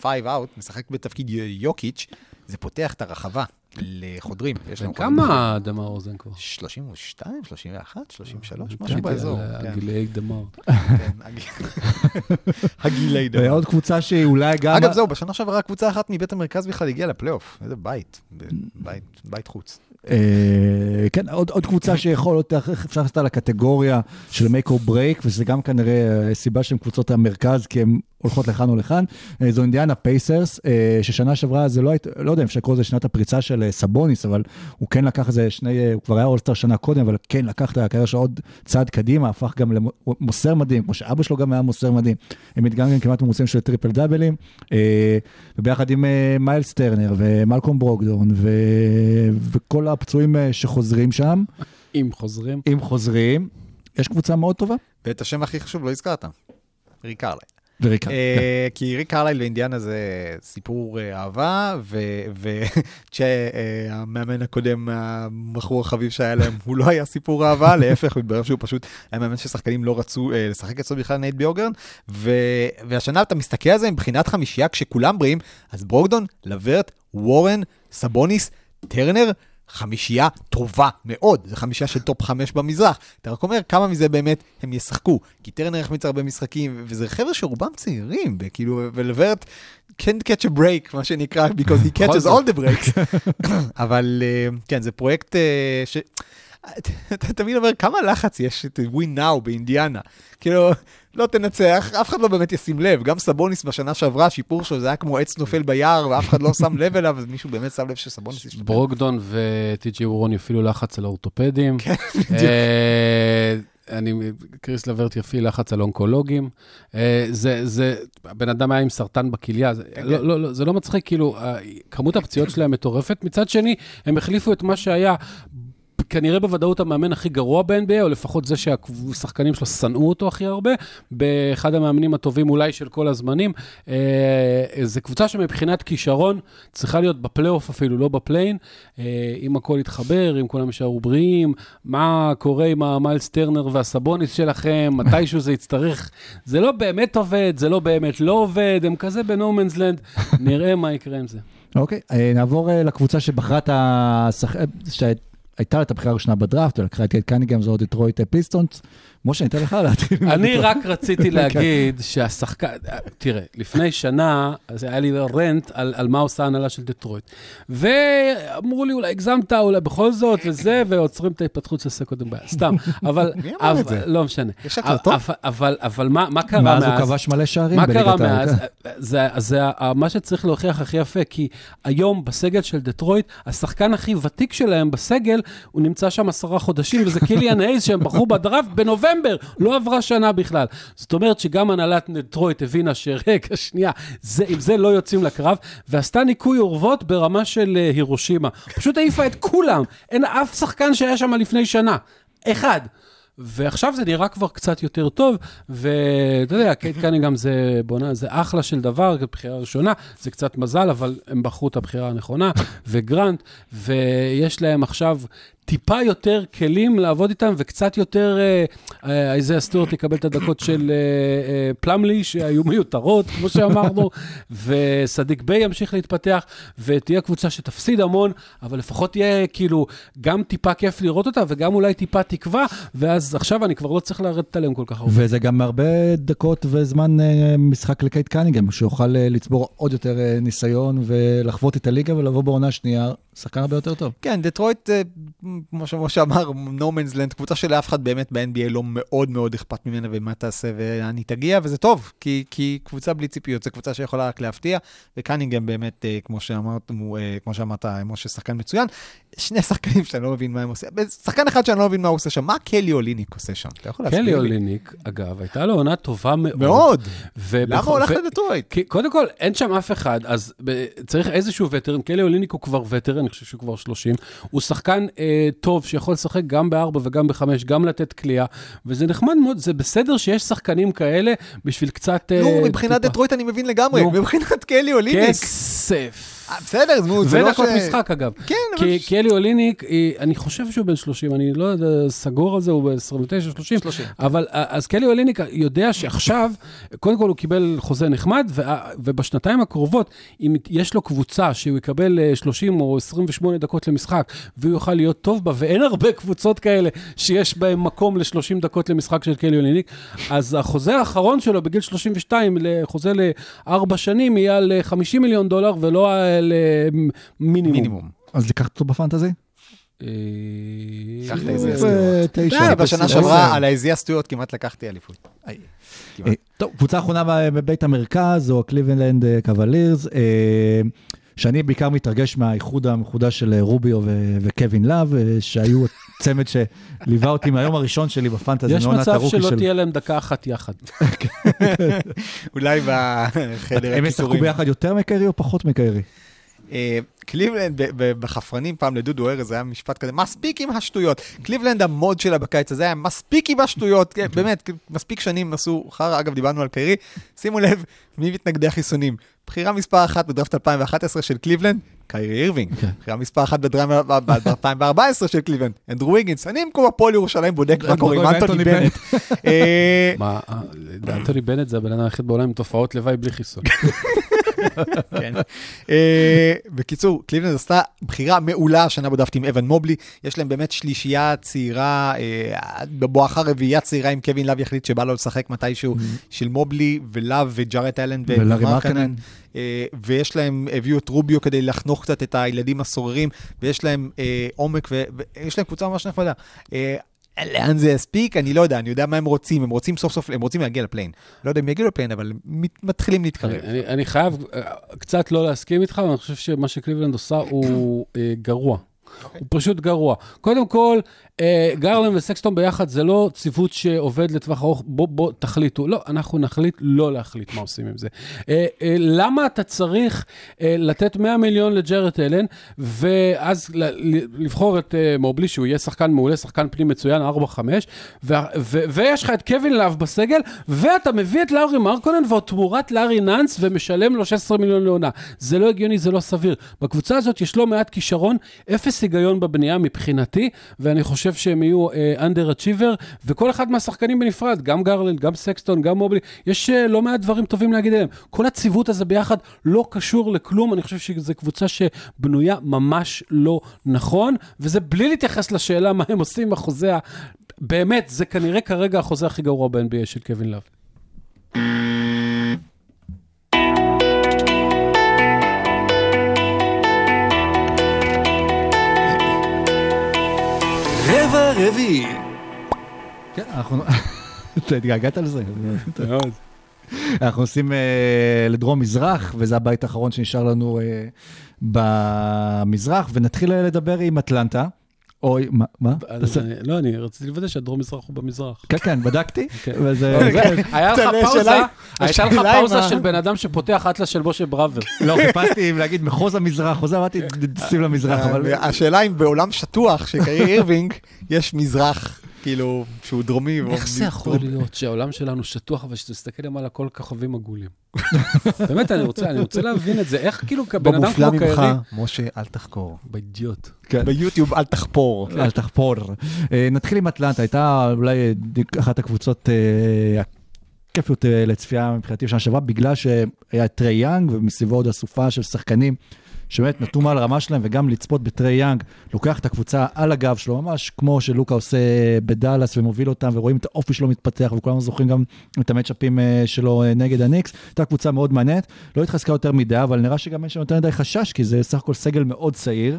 five out, משחק בתפקיד יוקיץ', זה פותח את הרחבה לחודרים. יש להם חודרים. כמה דמאר דרוזן כבר? 32, 31, 33, כן, משהו באזור. כן, גילאי דמאר. כן, הגיל- הגילי דבר. ועוד קבוצה שהיא אולי גם... אגב, זהו, בשנה שעברה קבוצה אחת מבית המרכז בכלל הגיעה לפלייאוף. איזה בית, בית, חוץ. אה, כן, עוד, עוד קבוצה שיכול להיות, איך אפשר לעשות על הקטגוריה של make or break, וזה גם כנראה אה, סיבה שהן קבוצות המרכז, כי הן הולכות לכאן או לכאן. אה, זו אינדיאנה פייסרס, אה, ששנה שעברה זה לא היית, לא יודע אם אפשר לקרוא לזה שנת הפריצה של אה, סבוניס, אבל הוא כן לקח איזה שני, הוא כבר היה אולסטאר שנה קודם, אבל כן לקח את הקריירה שלו עוד צעד קדימה, הפך גם למוסר מדהים, כמו שאבא שלו גם היה מוסר מדהים. הם מתנגנים כמעט ממוצעים של טריפל דאבלים, וביחד עם מיילס טרנר ומלקולם ברוגדון, ו... וכל הפצועים שחוזרים שם, אם חוזרים. אם חוזרים, יש קבוצה מאוד טובה. ואת השם הכי חשוב לא הזכרת, ריק קרלייל. וריקה. אה, כי ריק קרלייל ואינדיאנה זה סיפור אה, אהבה, וכשהמאמן הקודם, המכור החביב שהיה להם, הוא לא היה סיפור אהבה, להפך, מתברר שהוא פשוט היה מאמן ששחקנים לא רצו אה, לשחק אצלו בכלל נייט ביורגרן, והשנה אתה מסתכל על זה מבחינת חמישייה, כשכולם בריאים, אז ברוקדון, לברט, וורן, סבוניס, טרנר, חמישייה טובה מאוד, זה חמישייה של top חמש במזרח. אתה רק אומר כמה מזה באמת הם ישחקו, כי טרנר החמיץ הרבה משחקים, וזה חבר'ה שרובם צעירים, וכאילו, ולברט can't catch a break, מה שנקרא, because he catches all the breaks. אבל אה, כן, זה פרויקט אה, ש... אתה תמיד אומר, כמה לחץ יש את win now באינדיאנה. כאילו, לא תנצח, אף אחד לא באמת ישים לב. גם סבוניס בשנה שעברה, השיפור שלו זה היה כמו עץ נופל ביער, ואף אחד לא שם לב אליו, אז מישהו באמת שם לב שסבוניס ישתפר. ברוקדון וטי.ג'י וורון יפעילו לחץ על האורתופדים. כן, אה, אני, קריס לברט יפעיל לחץ על אונקולוגים. אה, זה, זה, הבן אדם היה עם סרטן בכליה, זה, כן, לא, לא, לא, זה לא מצחיק, כאילו, כמות הפציעות שלהם מטורפת. מצד שני, הם החליפו את מה שהיה. כנראה בוודאות המאמן הכי גרוע ב-NBA, או לפחות זה שהשחקנים שלו שנאו אותו הכי הרבה, באחד המאמנים הטובים אולי של כל הזמנים. אה, זו קבוצה שמבחינת כישרון צריכה להיות בפלייאוף אפילו, לא ב play-in. אה, אם הכל יתחבר, אם כולם יישארו בריאים, מה קורה עם המיילס טרנר והסבוניס שלכם, מתישהו זה יצטרך. זה לא באמת עובד, זה לא באמת לא עובד, הם כזה ב no man's land, נראה מה יקרה עם זה. אוקיי, אה, נעבור לקבוצה שבחרה את השח... הייתה לה את הבחירה הראשונה בדראפט, ולקחה את קנינגהם, זו דטרויט פיסטונס. משה, אני אתן לך להתחיל. אני. רק רציתי להגיד שהשחקן, תראה, לפני שנה, אז היה לי רנט על, על מה עושה ההנהלה של דטרויט. ואמרו לי, אולי הגזמת, אולי בכל זאת, וזה, ועוצרים את ההתפתחות של סקודם בעיה. סתם, אבל... מי אמר את זה? לא משנה. יש הקלטות? אבל, מה, מה קרה מאז מאז? הוא כבש מלא שערים מה קרה מאז? כן. זה, מה שצריך להוכיח הכי יפה, כי היום בסגל של דטרויט, השחקן הכי ותיק שלהם בסגל, הוא נמצא שם עשרה חודשים, וזה קיליאן הייז שהם בחרו בדראפט בנובמבר, לא עברה שנה בכלל. זאת אומרת שגם הנהלת דטרויט הבינה שרגע, שנייה, זה, עם זה לא יוצאים לקרב, ועשתה ניקוי אורוות ברמה של אה, הירושימה. פשוט העיפה את כולם, אין אף שחקן שהיה שם לפני שנה. אחד. ועכשיו זה נראה כבר קצת יותר טוב, ואתה יודע, קייד קנינגהם זה, בונה, זה אחלה של דבר, בחירה ראשונה, זה קצת מזל, אבל הם בחרו את הבחירה הנכונה, וגרנט, ויש להם עכשיו טיפה יותר כלים לעבוד איתם, וקצת יותר, אה, אה, איזה סטוארט יקבל את הדקות של אה, אה, פלמלי, שהיו מיותרות, כמו שאמרנו, וסדיק ביי ימשיך להתפתח, ותהיה קבוצה שתפסיד המון, אבל לפחות תהיה כאילו גם טיפה כיף לראות אותה, וגם אולי טיפה תקווה, ואז עכשיו אני כבר לא צריך לרדת עליהם כל כך הרבה. וזה גם הרבה דקות וזמן אה, משחק לקייט קניגם, שיוכל אה, לצבור עוד יותר אה, ניסיון ולחוות את הליגה ולבוא בעונה שנייה, שחקן הרבה יותר טוב. כן, דטרויט, אה, כמו שמשה אמר, no man's land, קבוצה שלאף אחד באמת ב-NBA לא מאוד מאוד אכפת ממנה ומה תעשה היא תגיע, וזה טוב, כי, כי קבוצה בלי ציפיות, זו קבוצה שיכולה רק להפתיע, וקנינגהם באמת, אה, כמו שאמרת, אה, כמו שאמרת, משה שחקן מצוין. שני שחקנים שאני לא מבין מה הם עושים, שחקן אחד שאני לא מבין מה הוא עושה שם, מה קלי אוליניק עושה שם? אתה יכול להסביר קלי לי? אוליניק, אגב, הייתה לו עונה טובה מאוד. מאוד. ובכל- למה הוא הולך לדטרויט? קודם כל, אין שם אף אחד, אז צריך איזשהו וטרן. קלי אוליניק הוא כבר וטרן, אני חושב שהוא כבר 30. הוא שחקן אה, טוב שיכול לשחק גם בארבע וגם בחמש, גם לתת כליאה, וזה נחמד מאוד, זה בסדר שיש שחקנים כאלה בשביל קצת... אה, נו, מבחינת דטרויט אני מבין לגמרי. מבחינת קלי אוליניק. כסף. אה, בסדר, נו, זה לא ש... ודקות משחק, אגב. כן, אבל... כי קלי אוליניק, אה, אני חושב שהוא בן 30, אני לא יודע, סגור על זה, הוא ב-29, 30. 30. אבל אה, אז קלי אוליניק יודע שעכשיו, קודם כל הוא קיבל חוזה נחמד, ובשנתיים הקרובות, אם יש לו קבוצה שהוא יקבל אה, 30 או 28 דקות למשחק, והוא יוכל להיות טוב בה, ואין הרבה קבוצות כאלה שיש בהן מקום ל-30 דקות למשחק של קלי אוליניק, אז החוזה האחרון שלו בגיל 32, חוזה לארבע שנים, יהיה על אה, 50 מיליון דולר ולא על אה, מינימום. מינימום. אז לקחת אותו בפנטזי? אה, קח את איזה אה. תשע. בשנה. שעברה על העזייה סטויות כמעט לקחתי אליפות. טוב, קבוצה אחרונה בבית המרכז, זו הקליבלנד אה, קוולירס, שאני בעיקר מתרגש מהאיחוד המחודש של רוביו וקווין לאב, שהיו צמד שליווה אותי מהיום הראשון שלי בפנטזי, יש מצב שלא של- תהיה להם דקה אחת יחד. אולי בחדר הם ישחקו. ביחד יותר מקרי או פחות מקרי? אה, קליבלנד, בחפרנים פעם לדודו ארז, היה משפט כזה, מספיק עם השטויות. קליבלנד המוד שלה בקיץ הזה היה מספיק עם השטויות, כן, באמת, מספיק שנים עשו חרא, אגב, דיברנו על קיירי, שימו לב, מי מתנגדי החיסונים? בחירה מספר אחת בדראפט 2011 של קליבלנד, קיירי אירווינג. בחירה מספר אחת בדראפט 2014 של קליבלנד, אנדרו ויגינס. אני במקום הפועל ירושלים בודק מה קורה עם אנטוני בנט. אה, מה, אה, אנטוני בנט זה הבן אדם היחיד בעולם עם תופעות לוואי בלי חיסון. כן. אה, בקיצור, קליבלנד עשתה בחירה מעולה השנה בדראפט עם אוון מובלי. יש להם באמת שלישייה צעירה, אה, בבואכה רביעייה צעירה אם קווין לאב יחליט שבא לו לשחק מתישהו, של מובלי ולאב וג'ארט אלן ולארי מרקנן. אה, ויש להם, הביאו את רוביו כדי לחנוך קצת את הילדים הסוררים, ויש להם עומק, ויש להם קבוצה ממש נחמדה. לאן זה יספיק? אני לא יודע, אני יודע מה הם רוצים, הם רוצים סוף סוף, הם רוצים להגיע לפליין. לא יודע אם יגיעו לפליין, אבל מתחילים להתקרב. אני, חייב אה, קצת לא להסכים איתך, אבל אני חושב שמה שקליבלנד עושה הוא אה, גרוע. הוא פשוט גרוע. קודם כל, אה, גרלנד וסקסטון ביחד זה לא ציוות שעובד לטווח ארוך, בוא, בוא תחליטו. לא, אנחנו נחליט לא להחליט מה עושים עם זה. אה, אה, למה אתה צריך אה, לתת 100 מיליון לג'רד אלן, ואז לבחור את אה, מובלי, שהוא יהיה שחקן מעולה, שחקן פנים מצוין, 4-5, ו- ו- ויש לך את קווין לאב בסגל, ואתה מביא את לאורי מרקנן ועוד תמורת לארי נאנס ומשלם לו 16 מיליון לעונה. זה לא הגיוני, זה לא סביר. בקבוצה הזאת יש לא מעט כישרון, אפס אפס היגיון בבנייה מבחינתי, ואני חושב שהם יהיו under, uh, achiever, וכל אחד מהשחקנים בנפרד, גם גרלנד, גם סקסטון, גם מובלי, יש uh, לא מעט דברים טובים להגיד עליהם. כל הציוות הזה ביחד לא קשור לכלום, אני חושב שזו קבוצה שבנויה ממש לא נכון, וזה בלי להתייחס לשאלה מה הם עושים עם החוזה. באמת, זה כנראה כרגע החוזה הכי גרוע ב-NBA של קווין לאב. רביעי. כן, אנחנו... אתה התגעגעת לזה? מאוד. אנחנו נוסעים אה, לדרום מזרח, וזה הבית האחרון שנשאר לנו אה, במזרח, ונתחיל אה, לדבר עם אטלנטה. או, מה? לא, אני רציתי לוודא שהדרום מזרח הוא במזרח. כן, כן, בדקתי. כן. וזה... היה לך פאוזה, הייתה לך פאוזה של בן אדם שפותח אטלס של משה בראבר. לא, חיפשתי אם להגיד מחוז המזרח, חוזר, אמרתי, שים למזרח, אבל... השאלה אם בעולם שטוח של קיירי אירווינג, יש מזרח, כאילו, שהוא דרומי. איך זה יכול להיות שהעולם שלנו שטוח, אבל שתסתכל למעלה כל הכוכבים עגולים? באמת, אני רוצה אני רוצה להבין את זה. איך כאילו כבן אדם במופלא כמו ממך, קיירי... משה, אל תחקור. באידיוט. כן. ביוטיוב אל תחפור. אל תחפור. אה, נתחיל עם אטלנטה, הייתה אולי אה, אחת הקבוצות אה, הכיפיות לצפייה מבחינתי בשנה שעברה, בגלל שהיה טרי יאנג ומסביבו עוד אסופה של שחקנים שבאמת נתנו מעל הרמה שלהם, וגם לצפות בטרי יאנג, לוקח את הקבוצה על הגב שלו, ממש כמו שלוקה עושה בדאלאס ומוביל אותם, ורואים את האופי שלו מתפתח, וכולנו זוכרים גם את המצ'אפים אה, שלו אה, נגד הניקס. הייתה קבוצה מאוד מעניינת, לא התחזקה יותר מדי, אבל נראה שגם אין שם יותר מדי חשש, כי זה סך הכל סגל מאוד צעיר,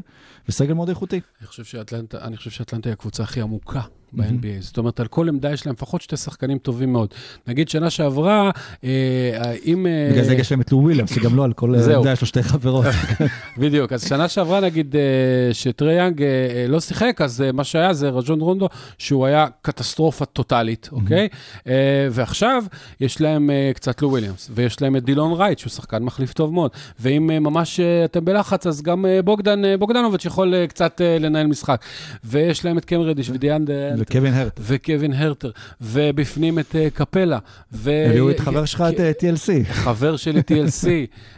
וסגל מאוד איכותי. אני חושב שאטלנטה, אני חושב שאטלנטה היא הקבוצה הכי עמוקה ב-NBA. זאת אומרת, על כל עמדה יש להם לפחות שתי שחקנים טובים מאוד. נגיד, שנה שעברה, אה, אם... אה, בגלל זה יש להם את לו וויליאמס, שגם לו על כל. עמדה יש לו שתי חברות. בדיוק, אז שנה שעברה נגיד אה, שטרי יאנג אה, אה, לא שיחק, אז אה, מה שהיה זה רג'ון רונדו, שהוא היה קטסטרופה טוטאלית, אוקיי? אה, ועכשיו יש להם אה, קצת לו וויליאמס, ויש להם את דלון רייט, שהוא שחקן מחליף טוב מאוד, ואם אה, ממש אה, אתם בלחץ, אז גם אה, אה, בוגדנוביץ' יכול אה, קצת אה, לנהל משחק. ויש להם את קאם רדיש ודיאנ... וקווין הרט. וקווין הרטר, ובפנים את אה, קפלה. הביאו את חבר שלך, את TLC. חבר שלי TLC,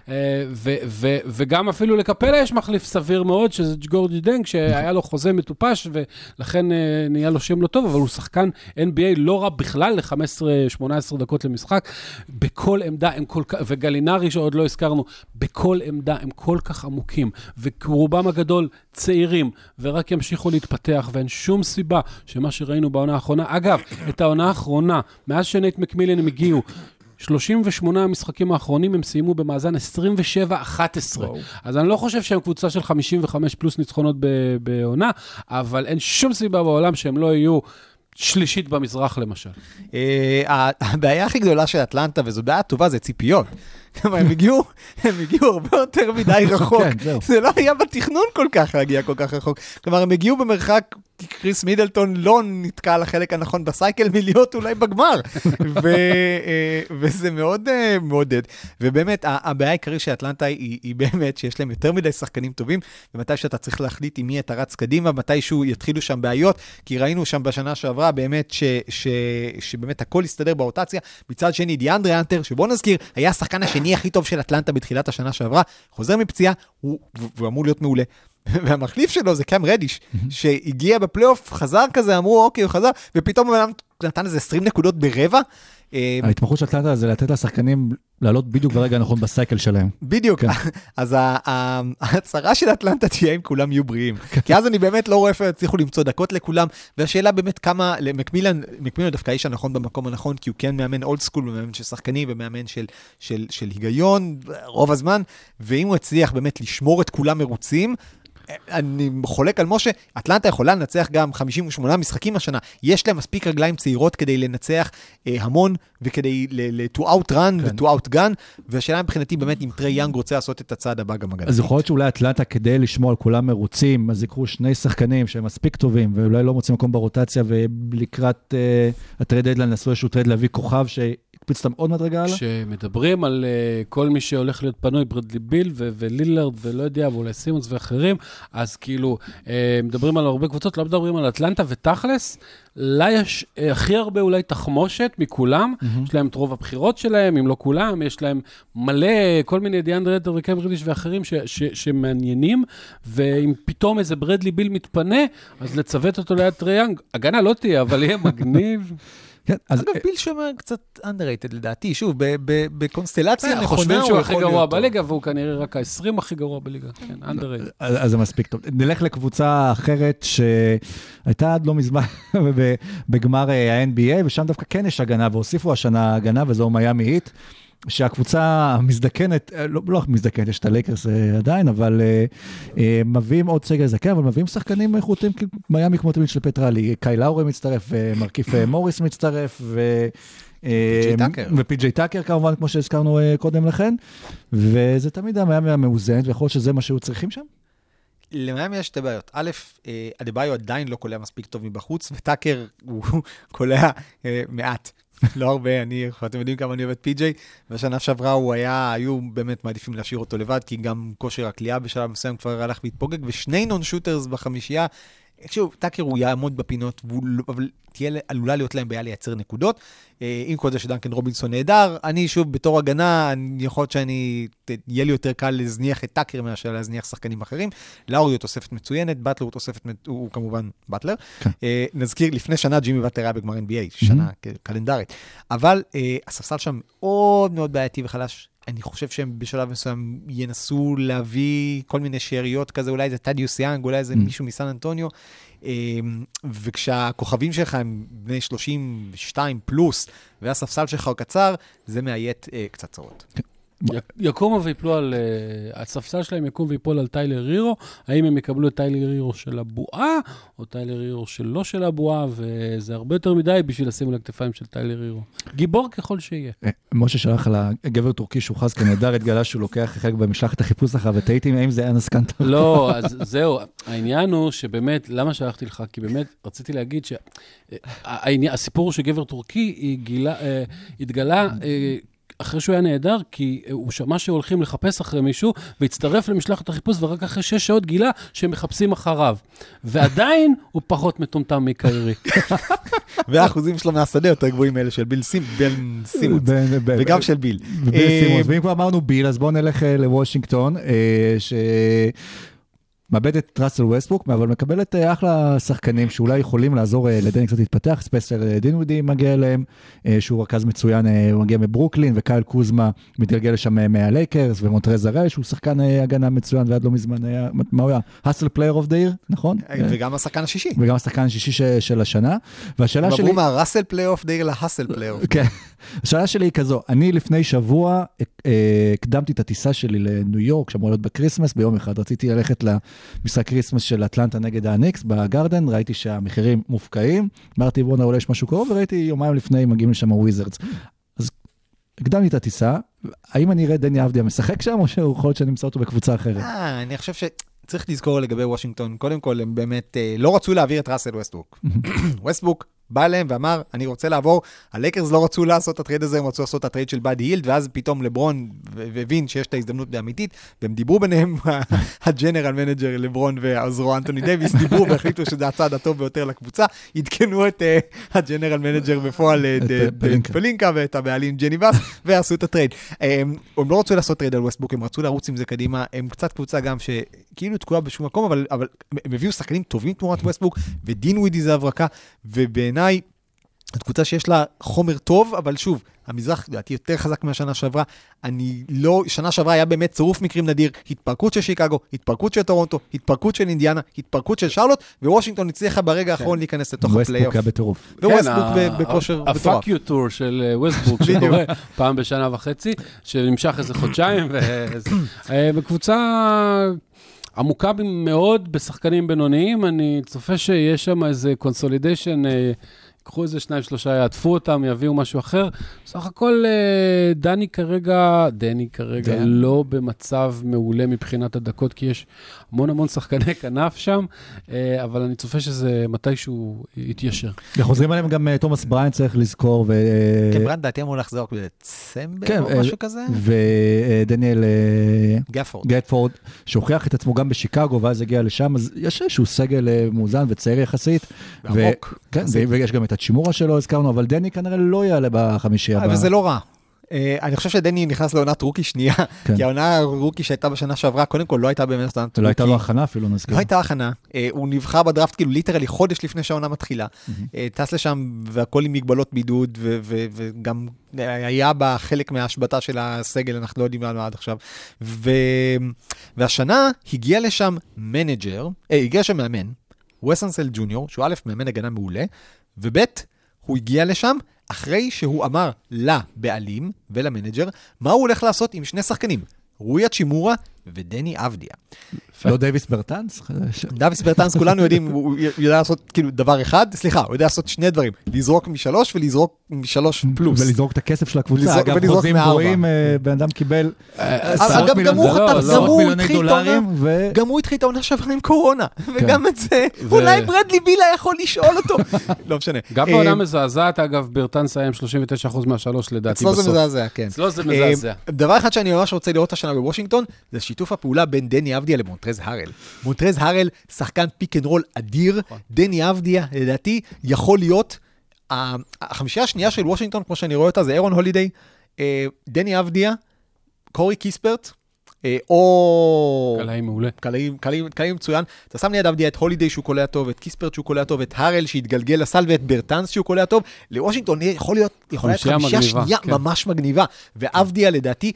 וגם אפילו לקפלה יש מחליף סביר מאוד, שזה ג'ורג'י דנק, שהיה לו חוזה מטופש, ולכן נהיה לו שם לא טוב, אבל הוא שחקן NBA לא רע בכלל ל-15-18 דקות למשחק. בכל עמדה הם כל כך, וגלינרי שעוד לא הזכרנו, בכל עמדה הם כל כך עמוקים, ורובם הגדול צעירים, ורק ימשיכו להתפתח, ואין שום סיבה שמה שראינו בעונה האחרונה, אגב, את העונה האחרונה, מאז שנייט מקמילן הם הגיעו, 38 המשחקים האחרונים הם סיימו במאזן 27-11. אז אני לא חושב שהם קבוצה של 55 פלוס ניצחונות בעונה, אבל אין שום סיבה בעולם שהם לא יהיו שלישית במזרח למשל. אה, הבעיה הכי גדולה של אטלנטה, וזו בעיה טובה, זה ציפיות. הם הגיעו, הם הגיעו הרבה יותר מדי רחוק. כן, זהו. זה לא היה בתכנון כל כך להגיע כל כך רחוק. כלומר, הם הגיעו במרחק, קריס מידלטון לא נתקע על החלק הנכון בסייקל מלהיות אולי בגמר. ו, אה, וזה מאוד אה, מעודד. ובאמת, הבעיה העיקרית של אטלנטה היא, היא באמת שיש להם יותר מדי שחקנים טובים, ומתי שאתה צריך להחליט עם מי אתה רץ קדימה, מתישהו יתחילו שם בעיות, כי ראינו שם בשנה שעברה באמת ש, ש, שבאמת הכל הסתדר ברוטציה. מצד שני, דיאנדרי אנטר, שבוא נזכיר, היה השחקן השני הכי טוב של אטלנטה בתחילת השנה שעברה, חוזר מפציעה, הוא, והוא אמור להיות מעולה. והמחליף שלו זה קאם רדיש, שהגיע בפלייאוף, חזר כזה, אמרו, אוקיי, הוא חזר, ופתאום הוא נתן איזה 20 נקודות ברבע. אה, ההתמחות של אטלנטה זה לתת לשחקנים לעלות בדיוק ברגע הנכון בסייקל שלהם. בדיוק, כן. אז ההצהרה של אטלנטה תהיה אם כולם יהיו בריאים. כי אז אני באמת לא רואה איפה יצליחו למצוא דקות לכולם, והשאלה באמת כמה, למקמילן, מקמילן דווקא האיש הנכון במקום הנכון, כי הוא כן מאמן old school, ומאמן של שחקנים, ומאמן של, של, של היגיון רוב הזמן, ואם הוא יצליח באמת לשמור את כולם מרוצים, אני חולק על משה, אטלנטה יכולה לנצח גם 58 משחקים השנה. יש להם מספיק רגליים צעירות כדי לנצח אה, המון וכדי ל- to outrun כן. ו-to outgun, והשאלה מבחינתי באמת אם טרי יאנג רוצה לעשות את הצעד הבא גם הגנה. אז יכול להיות שאולי אטלנטה, כדי לשמור על כולם מרוצים, אז יקחו שני שחקנים שהם מספיק טובים, ואולי לא מוצאים מקום ברוטציה, ולקראת uh, ה trade deadline עשו איזשהו trade להביא כוכב שיתפתח להקפיץ אותם עוד מדרגה הלאה? כשמדברים על uh, כל מי שהולך להיות פנוי, ברדלי ביל ו- ולילארד ולא יודע, ואולי סימונס ואחרים, אז כאילו, uh, מדברים על הרבה קבוצות, לא מדברים על אטלנטה, ותכלס, לה יש uh, הכי הרבה אולי תחמושת מכולם, מהמם. יש להם את רוב הבחירות שלהם, אם לא כולם, יש להם מלא, כל מיני דיאנדרה האנטר וקאם רדיש ואחרים ש- ש- שמעניינים, ואם פתאום איזה ברדלי ביל מתפנה, אז לצוות אותו ליד טריי יאנג, הגנה לא תהיה, אבל יהיה מגניב. כן, אז אגב, ביל שומר קצת underrated לדעתי, שוב, בקונסטלציה נכונה, חושבים הוא שהוא הכי יכול גרוע להיות טוב. בליגה, והוא כנראה רק ה-20 הכי גרוע בליגה. כן, underrated. אז זה מספיק טוב. נלך לקבוצה אחרת שהייתה עד לא מזמן בגמר אה, ה-NBA, ושם דווקא כן יש הגנה, והוסיפו השנה הגנה, וזו מיאמי היט. שהקבוצה המזדקנת, אה, לא, לא מזדקנת, יש את הלייקרס אה, עדיין, אבל אה, אה, מביאים עוד סגל זקן, אבל מביאים שחקנים איכותיים, כאילו מיאמי כמו תמיד של פטרלי, קאי לאורי מצטרף, ומרכיף מוריס מצטרף, ו... ופי.ג'יי טאקר כמובן, כמו שהזכרנו קודם לכן, וזה תמיד המיאמי המאוזנת, ויכול להיות שזה מה שהיו צריכים שם. למיאמי יש שתי בעיות. א', אדבאיו עדיין לא קולע מספיק טוב מבחוץ, וטאקר הוא קולע מעט. לא הרבה, אני, אתם יודעים כמה אני אוהב את פי.ג'יי, בשנה שעברה הוא היה, היו באמת מעדיפים להשאיר אותו לבד, כי גם כושר הכלייה בשלב מסוים כבר הלך והתפוגג, ושני נון שוטרס בחמישייה. שוב, טאקר הוא יעמוד בפינות, לא- אבל תהיה, עלולה להיות להם בעיה לייצר נקודות. אה, עם כל זה שדנקן רובינסון נהדר, אני שוב, בתור הגנה, אני- יכול להיות שאני, יהיה לי יותר קל להזניח את טאקר מאשר להזניח שחקנים אחרים. לאורי הוא תוספת מצוינת, באטלר הוא תוספת, הוא, כמובן באטלר. כן. אה, נזכיר, לפני שנה ג'ימי באטלר היה בגמר NBA, שנה קלנדרית. אבל אה, הספסל שם מאוד מאוד בעייתי וחלש. אני חושב שהם בשלב מסוים ינסו להביא כל מיני שאריות כזה, אולי זה טדיוס יאנג, אולי זה Mm. מישהו מסן אנטוניו. אה, וכשהכוכבים שלך הם בני 32 פלוס, והספסל שלך הוא קצר, זה מעט אה, קצת צרות. יקומו ויפלו על... אה, הספסל שלהם יקום ויפול על טיילר הירו, האם הם יקבלו את טיילר הירו של הבועה, או טיילר הירו שלא של הבועה, וזה הרבה יותר מדי בשביל לשים על הכתפיים של טיילר הירו. גיבור ככל שיהיה. אה, משה שלח על הגבר טורקי שהוכרז כנהדר, התגלה שהוא לוקח חלק במשלחת החיפוש אחריו, ותהיתי האם זה אנס קנטר. לא, אז זהו, העניין הוא שבאמת, למה שלחתי לך? כי באמת רציתי להגיד שהסיפור הוא שגבר טורקי גילה, אה, התגלה אה, אחרי שהוא היה נהדר, כי הוא שמע שהולכים לחפש אחרי מישהו, והצטרף למשלחת החיפוש, ורק אחרי שש שעות גילה שהם מחפשים אחריו. ועדיין הוא פחות מטומטם מקיירי. והאחוזים שלו מהשדה יותר גבוהים מאלה של ביל סימ- בן סימונס, ב- ב- וגם של ביל. אה. ואם כבר אמרנו ביל, אז בואו נלך אה, לוושינגטון, אה, ש... מאבדת את ראסל ווסטבוק, אבל מקבלת אה, אחלה שחקנים שאולי יכולים לעזור אה, לדני קצת להתפתח. ספנסר אה, דינווידי מגיע אליהם, שהוא רכז מצוין, הוא מגיע מברוקלין, וקייל קוזמה מתגלגל לשם מהלייקרס, ומונטרז הראל, שהוא שחקן הגנה מצוין, ועד לא מזמן היה, מה הוא היה? hustle player of the year, נכון? וגם השחקן השישי. וגם השחקן השישי של השנה. והשאלה הם שלי... עברו מהראסל פלייאוף דייר להאסל פלייאוף. כן. השאלה שלי היא כזו, אני לפני שבוע הקדמתי את הטיסה שלי לניו יורק, שאמור להיות בקריסמס, ביום אחד רציתי ללכת למשחק קריסמס של אטלנטה נגד הניקס בגרדן, ראיתי שהמחירים מופקעים, אמרתי בואנה אולי יש משהו קרוב, וראיתי יומיים לפני מגיעים לשם הוויזרדס. אז הקדמתי את הטיסה, האם אני אראה דני אבדיה משחק שם, או שיכול להיות שאני אמצא אותו בקבוצה אחרת? אה, אני חושב שצריך לזכור לגבי וושינגטון, קודם כל הם באמת אה, לא רצו להעביר את ראסל ווסטבוק. ווסטבוק בא אליהם ואמר, אני רוצה לעבור, הלייקרס לא רצו לעשות את ה trade הזה, הם רצו לעשות את ה trade של באדי הילד, ואז פתאום לברון הבין שיש את ההזדמנות האמיתית, והם דיברו ביניהם, ה general manager לברון ועוזרו אנטוני דייוויס, דיברו והחליטו שזה הצעד הטוב ביותר לקבוצה, עדכנו את אה, ה general manager בפועל, אה, את, אה, פלינקה. ואת הבעלים ג'ני באס, ועשו את ה trade. הם, לא רצו לעשות trade על ווסטבוק, הם רצו לרוץ עם זה קדימה, הם קצת קבוצה גם שכאילו תקועה בשום מקום, אבל, אבל הם הביאו שחקנים טובים תמורת ווסטבוק, ודינווידי זה הברקה, ובעיניי, זאת קבוצה שיש לה חומר טוב, אבל שוב, המזרח לדעתי יותר חזק מהשנה שעברה. אני לא, שנה שעברה היה באמת צירוף מקרים נדיר, התפרקות של שיקגו, התפרקות של טורונטו, התפרקות של אינדיאנה, התפרקות של שרלוט, ווושינגטון הצליחה ברגע האחרון להיכנס לתוך ווסטבוק הפלייאוף. היה בטירוף. וווסטבוק כן, בכושר מטורף. הפאק יו טור של אה, ווסטבוק. שקורה פעם בשנה וחצי, שנמשך איזה חודשיים, וזה- אה, בקבוצה עמוקה מאוד בשחקנים בינוניים, אני צופה שיש שם איזה consolidation. ייקחו איזה שניים, שלושה, יעטפו אותם, יביאו משהו אחר. בסך הכל, אה, דני כרגע, דני כרגע דן. לא במצב מעולה מבחינת הדקות, כי יש המון המון שחקני כנף שם, אה, אבל אני צופה שזה מתישהו יתיישר. וחוזרים עליהם גם אה, תומאס בראיינט, צריך לזכור, ו... כן, בראיינט דעתי אמור לחזור בדצמבר כן, או משהו כזה? ודניאל גאפורד. גאפורד, שהוכיח את עצמו גם בשיקגו, ואז הגיע לשם, אז יש איזשהו סגל מאוזן וצעיר יחסית. ו- עמוק. כן. ו- ויש גם את האצ'ימורה שלו, הזכרנו, אבל דני כנראה לא יעלה בחמישי הבא. אבל זה לא רע. אה, אני חושב שדני נכנס לעונת rookie שנייה, כן. כי העונה ה rookie שהייתה בשנה שעברה, קודם כל לא הייתה באמת עונת rookie. לא הייתה לו הכנה אפילו, נזכיר. לא הייתה הכנה, אה, הוא נבחר בדראפט כאילו literally חודש לפני שהעונה מתחילה. אה, טס לשם והכל עם מגבלות בידוד, וגם היה בה חלק מההשבתה של הסגל, אנחנו לא יודעים מה עד עכשיו. והשנה הגיע לשם מנג'ר, אה, הגיע לשם מאמן, ווס אנסלד ג'וניור, שהוא א', מאמן הגנה מעולה, וב', הוא הגיע לשם אחרי שהוא אמר לבעלים ולמנג'ר מה הוא הולך לעשות עם שני שחקנים, רוי האצ'ימורה ודני אבדיה. לא דייוויס ברטנס? דוויס ברטנס, כולנו יודעים, הוא יודע לעשות כאילו דבר אחד, סליחה, הוא יודע לעשות שני דברים, לזרוק משלוש ולזרוק משלוש פלוס. ולזרוק את הכסף של הקבוצה. אגב, חוזים. גבוהים, אה, בן אדם קיבל עשרות אגב, גם הוא לא, עשרות התחיל את דולרים, העונה. גם הוא התחיל את העונה שעברה עם קורונה, כן. וגם את זה, אולי ברדלי בילה יכול לשאול אותו. לא משנה. גם אה, בעונה מזעזעת, אגב, ברטנס היה עם 39% מהשלוש, לדעתי, אצלו זה בסוף. מזעזע, כן. אצלו זה אה, מזעזע. דבר אחד שאני ממש רוצה לראות השנה בוושינגטון, זה שיתוף הפעולה בין דני אבדיה למונטרז הארל. מונטרז הארל, שחקן pick and roll אדיר, נכון. דני אבדיה, לדעתי, יכול להיות, החמישייה השנייה של וושינגטון, כמו שאני רואה אותה, זה אירון הולידיי, אה, דני אבדיה, קורי קיספרט, אה, או... קלעי מעולה. קלעים מצוין. אתה שם ליד אבדיה את הולידיי שהוא קולע טוב, את קיספרט שהוא קולע טוב, את הארל שהתגלגל לסל ואת ברטנס שהוא קולע טוב. לוושינגטון יכול להיות, יכולה להיות חמישייה שנייה כן. ממש מגניבה. ואבדיה לדעתי,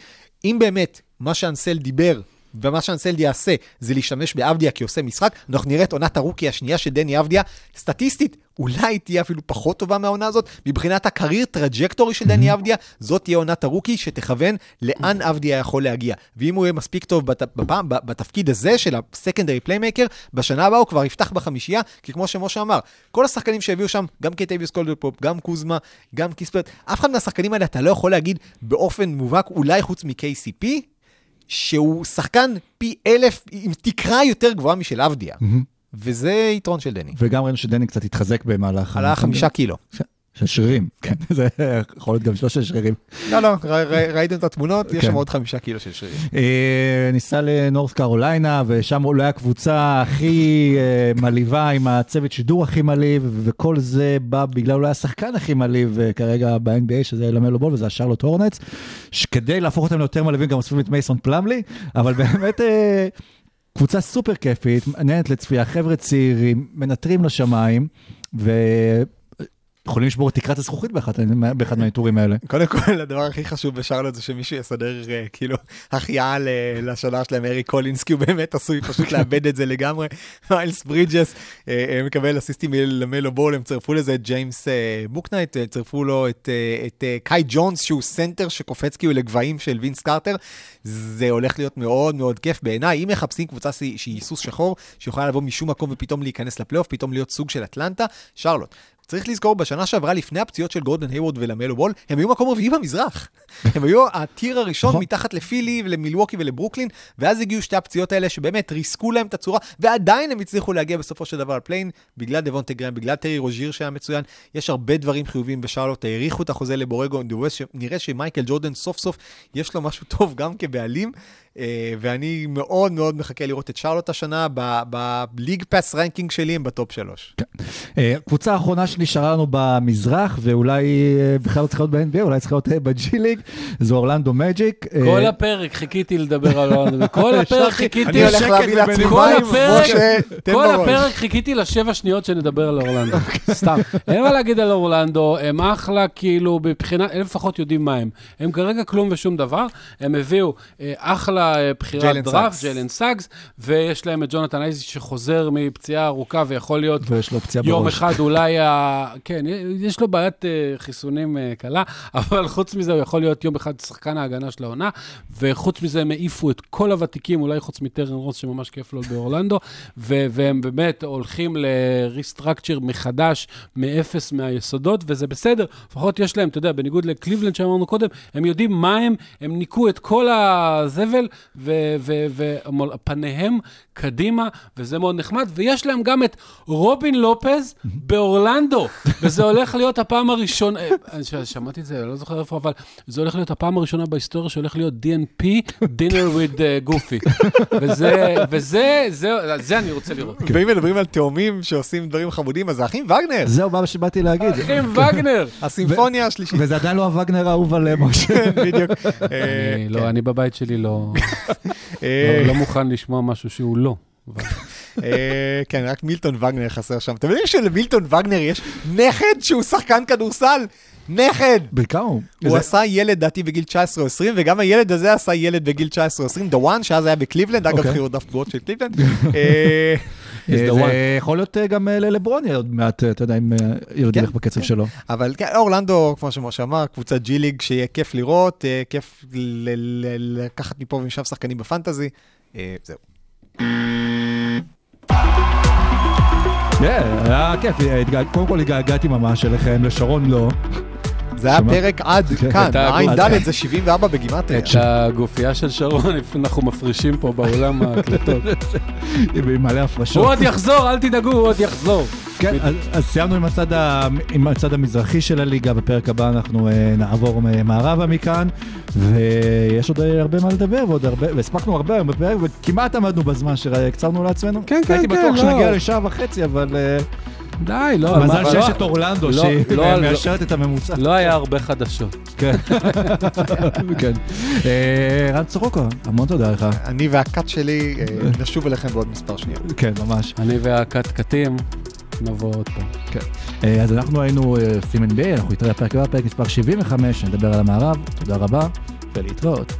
אם באמת מה שאנסלד דיבר ומה שאנסלד יעשה זה להשתמש באבדיה כעושה משחק, אנחנו נראה את עונת ה rookie השנייה של דני אבדיה. סטטיסטית, אולי תהיה אפילו פחות טובה מהעונה הזאת. מבחינת ה career trajectory של דני אבדיה, זאת תהיה עונת ה rookie שתכוון לאן אבדיה יכול להגיע. ואם הוא יהיה מספיק טוב בת, בפעם, בתפקיד הזה של ה secondary playmaker, בשנה הבאה הוא כבר יפתח בחמישייה, כי כמו שמשה אמר, כל השחקנים שהביאו שם, גם קנטביוס קולדוול פופ, גם קוזמה, גם קיספרט, אף אחד מהשחקנים האלה אתה לא יכול להגיד באופן מובהק, אולי חוץ מ-KCP, שהוא שחקן פי אלף עם תקרה יותר גבוהה משל אבדיה. וזה יתרון של דני. וגם ראינו שדני קצת התחזק במהלך... עלה חמישה קילו. של שרירים, כן, זה יכול להיות גם שלושה שרירים. לא, לא, ראיתם את התמונות? יש כן. שם עוד חמישה קילו של שרירים. אה, ניסה לנורס קרוליינה, ושם אולי הקבוצה הכי אה, מלהיבה, עם הצוות שידור הכי מלהיב, וכל זה בא בגלל אולי השחקן הכי מלהיב אה, כרגע ב-NBA, שזה למלו בול, וזה השרלוט הורנץ, שכדי להפוך אותם ליותר מלהיבים גם אוספים את מייסון פלאמלי, אבל באמת... קבוצה סופר כיפית, מעניינת לצפייה, חבר'ה צעירים, מנתרים לשמיים, ויכולים לשבור את תקרת הזכוכית באחד, באחד מהניתורים האלה. קודם כל, הדבר הכי חשוב בשרלוט זה שמישהו יסדר אה, כאילו החייאה לשדר שלהם, אריק קולינס, כי הוא באמת עשוי פשוט לאבד את זה לגמרי. מיילס ברידג'ס אה, אה, מקבל אסיסטים מלמלו בול, הם צירפו לזה את ג'יימס בוקנייט, צירפו לו את, את קאי ג'ונס, שהוא סנטר שקופץ כאילו לגבהים של וינס קרטר. זה הולך להיות מאוד מאוד כיף בעיניי. אם מחפשים קבוצה שהיא סוס שחור, שיכולה לבוא משום מקום ופתאום להיכנס לפלייאוף, פתאום להיות סוג של אטלנטה, שרלוט. צריך לזכור, בשנה שעברה, לפני הפציעות של גורדון היוורד ולמלו בול, הם היו מקום רביעי במזרח. הם היו ה tier הראשון נכון. מתחת לפילי ולמילווקי ולברוקלין, ואז הגיעו שתי הפציעות האלה שבאמת ריסקו להם את הצורה, ועדיין הם הצליחו להגיע בסופו של דבר ל play-in, בגלל דבונטה גרהאם, בגלל טרי רוז'יר שהיה מצוין. יש הרבה דברים חיוביים בשרלוט, האריכו את החוזה לבורגו שנראה שמייקל ג'ורדן סוף סוף יש לו משהו טוב גם כבעלים, ואני מאוד מאוד מחכה לראות את שרלוט השנה, ב League Pass ranking שלי הם ב top שלוש. אה, קבוצה האחרונה שנשארה לנו במזרח, ואולי אה, בכלל לא צריכה להיות ב-NBA, אולי צריכה להיות אה, ב G League, זו אורלנדו מג'יק. אה, כל הפרק חיכיתי לדבר על אורלנדו, כל הפרק חיכיתי... אני הולך להביא לעצמי כוס מים, הפרק- משה, תן כל בראש. הפרק חיכיתי לשבע שניות שנדבר על אורלנדו. סתם. אין מה להגיד על אורלנדו, הם אחלה, כאילו, מבחינת, הם לפחות יודעים מה הם. הם כרגע כלום ושום דבר. הם הביאו אה, אחלה ג'יילן דראפט. ג'יילן סאגס, ויש להם את ג'ונתן אייזק שחוזר מפציעה ארוכה ויכול להיות ויש לו פציעה יום בראש. אחד אולי, ה... כן, יש לו בעיית אה, חיסונים אה, קלה, אבל חוץ מזה הוא יכול להיות יום אחד שחקן ההגנה של העונה, וחוץ מזה הם העיפו את כל הוותיקים, אולי חוץ מטרנס רוס שממש כיף לו באורלנדו, ו- והם באמת הולכים ל-restructure מחדש, מאפס מהיסודות, וזה בסדר, לפחות יש להם, אתה יודע, בניגוד לקליבלנד שאמרנו קודם, הם יודעים מה הם, הם ניקו את כל הזבל, ופניהם קדימה, וזה מאוד נחמד, ויש להם גם את רובין לופז באורלנדו, וזה הולך להיות הפעם הראשונה, אה, שמעתי את זה, אני לא זוכר איפה, אבל זה הולך להיות הפעם הראשונה בהיסטוריה שהולך להיות DNP, dinner with uh, goofy. וזה, וזה, זה, זה אני רוצה לראות. ואם מדברים על תאומים שעושים דברים חמודים, אז האחים וגנר, זהו מה שבאתי להגיד. אחים וגנר. הסימפוניה השלישית. וזה עדיין לא הווגנר האהוב על אה, משה. בדיוק. אני לא, אני בבית שלי לא אה, לא- לא מוכן לשמוע משהו שהוא לא. אה, כן, רק מילטון וגנר חסר שם. אתם יודעים שלמילטון וגנר יש נכד שהוא שחקן כדורסל? נכד! בכמה הוא? הוא עשה ילד דעתי בגיל 19 או 20, וגם הילד הזה עשה ילד בגיל 19 או 20, דוואן, שאז היה בקליבלנד, אגב, אוקיי. בחירות דף גרועות של קליבלנד. אה, אה, the זה one. יכול להיות אה, גם ללברוני עוד מעט, אתה יודע, אם אה, ילד כן, ילך בקצב כן. שלו. אבל כן, אורלנדו, כמו שמשה אמר, קבוצת ג'י ליג שיהיה כיף לראות, כיף לקחת מפה ומשם שחקנים בפנטזי. זהו. כן, היה כיף, קודם כל התגעגעתי ממש אליכם, לשרון לא. זה היה? פרק עד כן. כאן, הייתה עין הגות. ד' זה 74 בגימטריה. את הגופייה של שרון אנחנו מפרישים פה באולם ההקלטות. עם מלא הוא הפרשות. עוד יחזור, אל תדאגו, הוא עוד יחזור. כן, אז- סיימנו עם הצד המזרחי של הליגה, בפרק הבא אנחנו אה, נעבור מ- מערבה מכאן, ויש עוד אה, הרבה מה לדבר, ועוד הרבה, והספקנו הרבה היום בפרק, וכמעט עמדנו בזמן שהקצרנו לעצמנו. כן, כן, הייתי כן, בטוח לא. שנגיע לשעה וחצי, אבל אה, די, לא. מזל שיש לא- את אורלנדו, לא, שהיא לא, לא. מאשרת את הממוצע. לא היה הרבה חדשות. כן. כן. אה, רן סורוקה, המון תודה לך. אני והכת שלי אה, נשוב אליכם בעוד מספר שניות. כן, ממש. אני והקטקטים נבוא עוד פעם. אה, אז אנחנו היינו סימן בי, אנחנו נתראה בפרק הבא, פרק מספר 75, נדבר על המערב. תודה רבה, ולהתראות.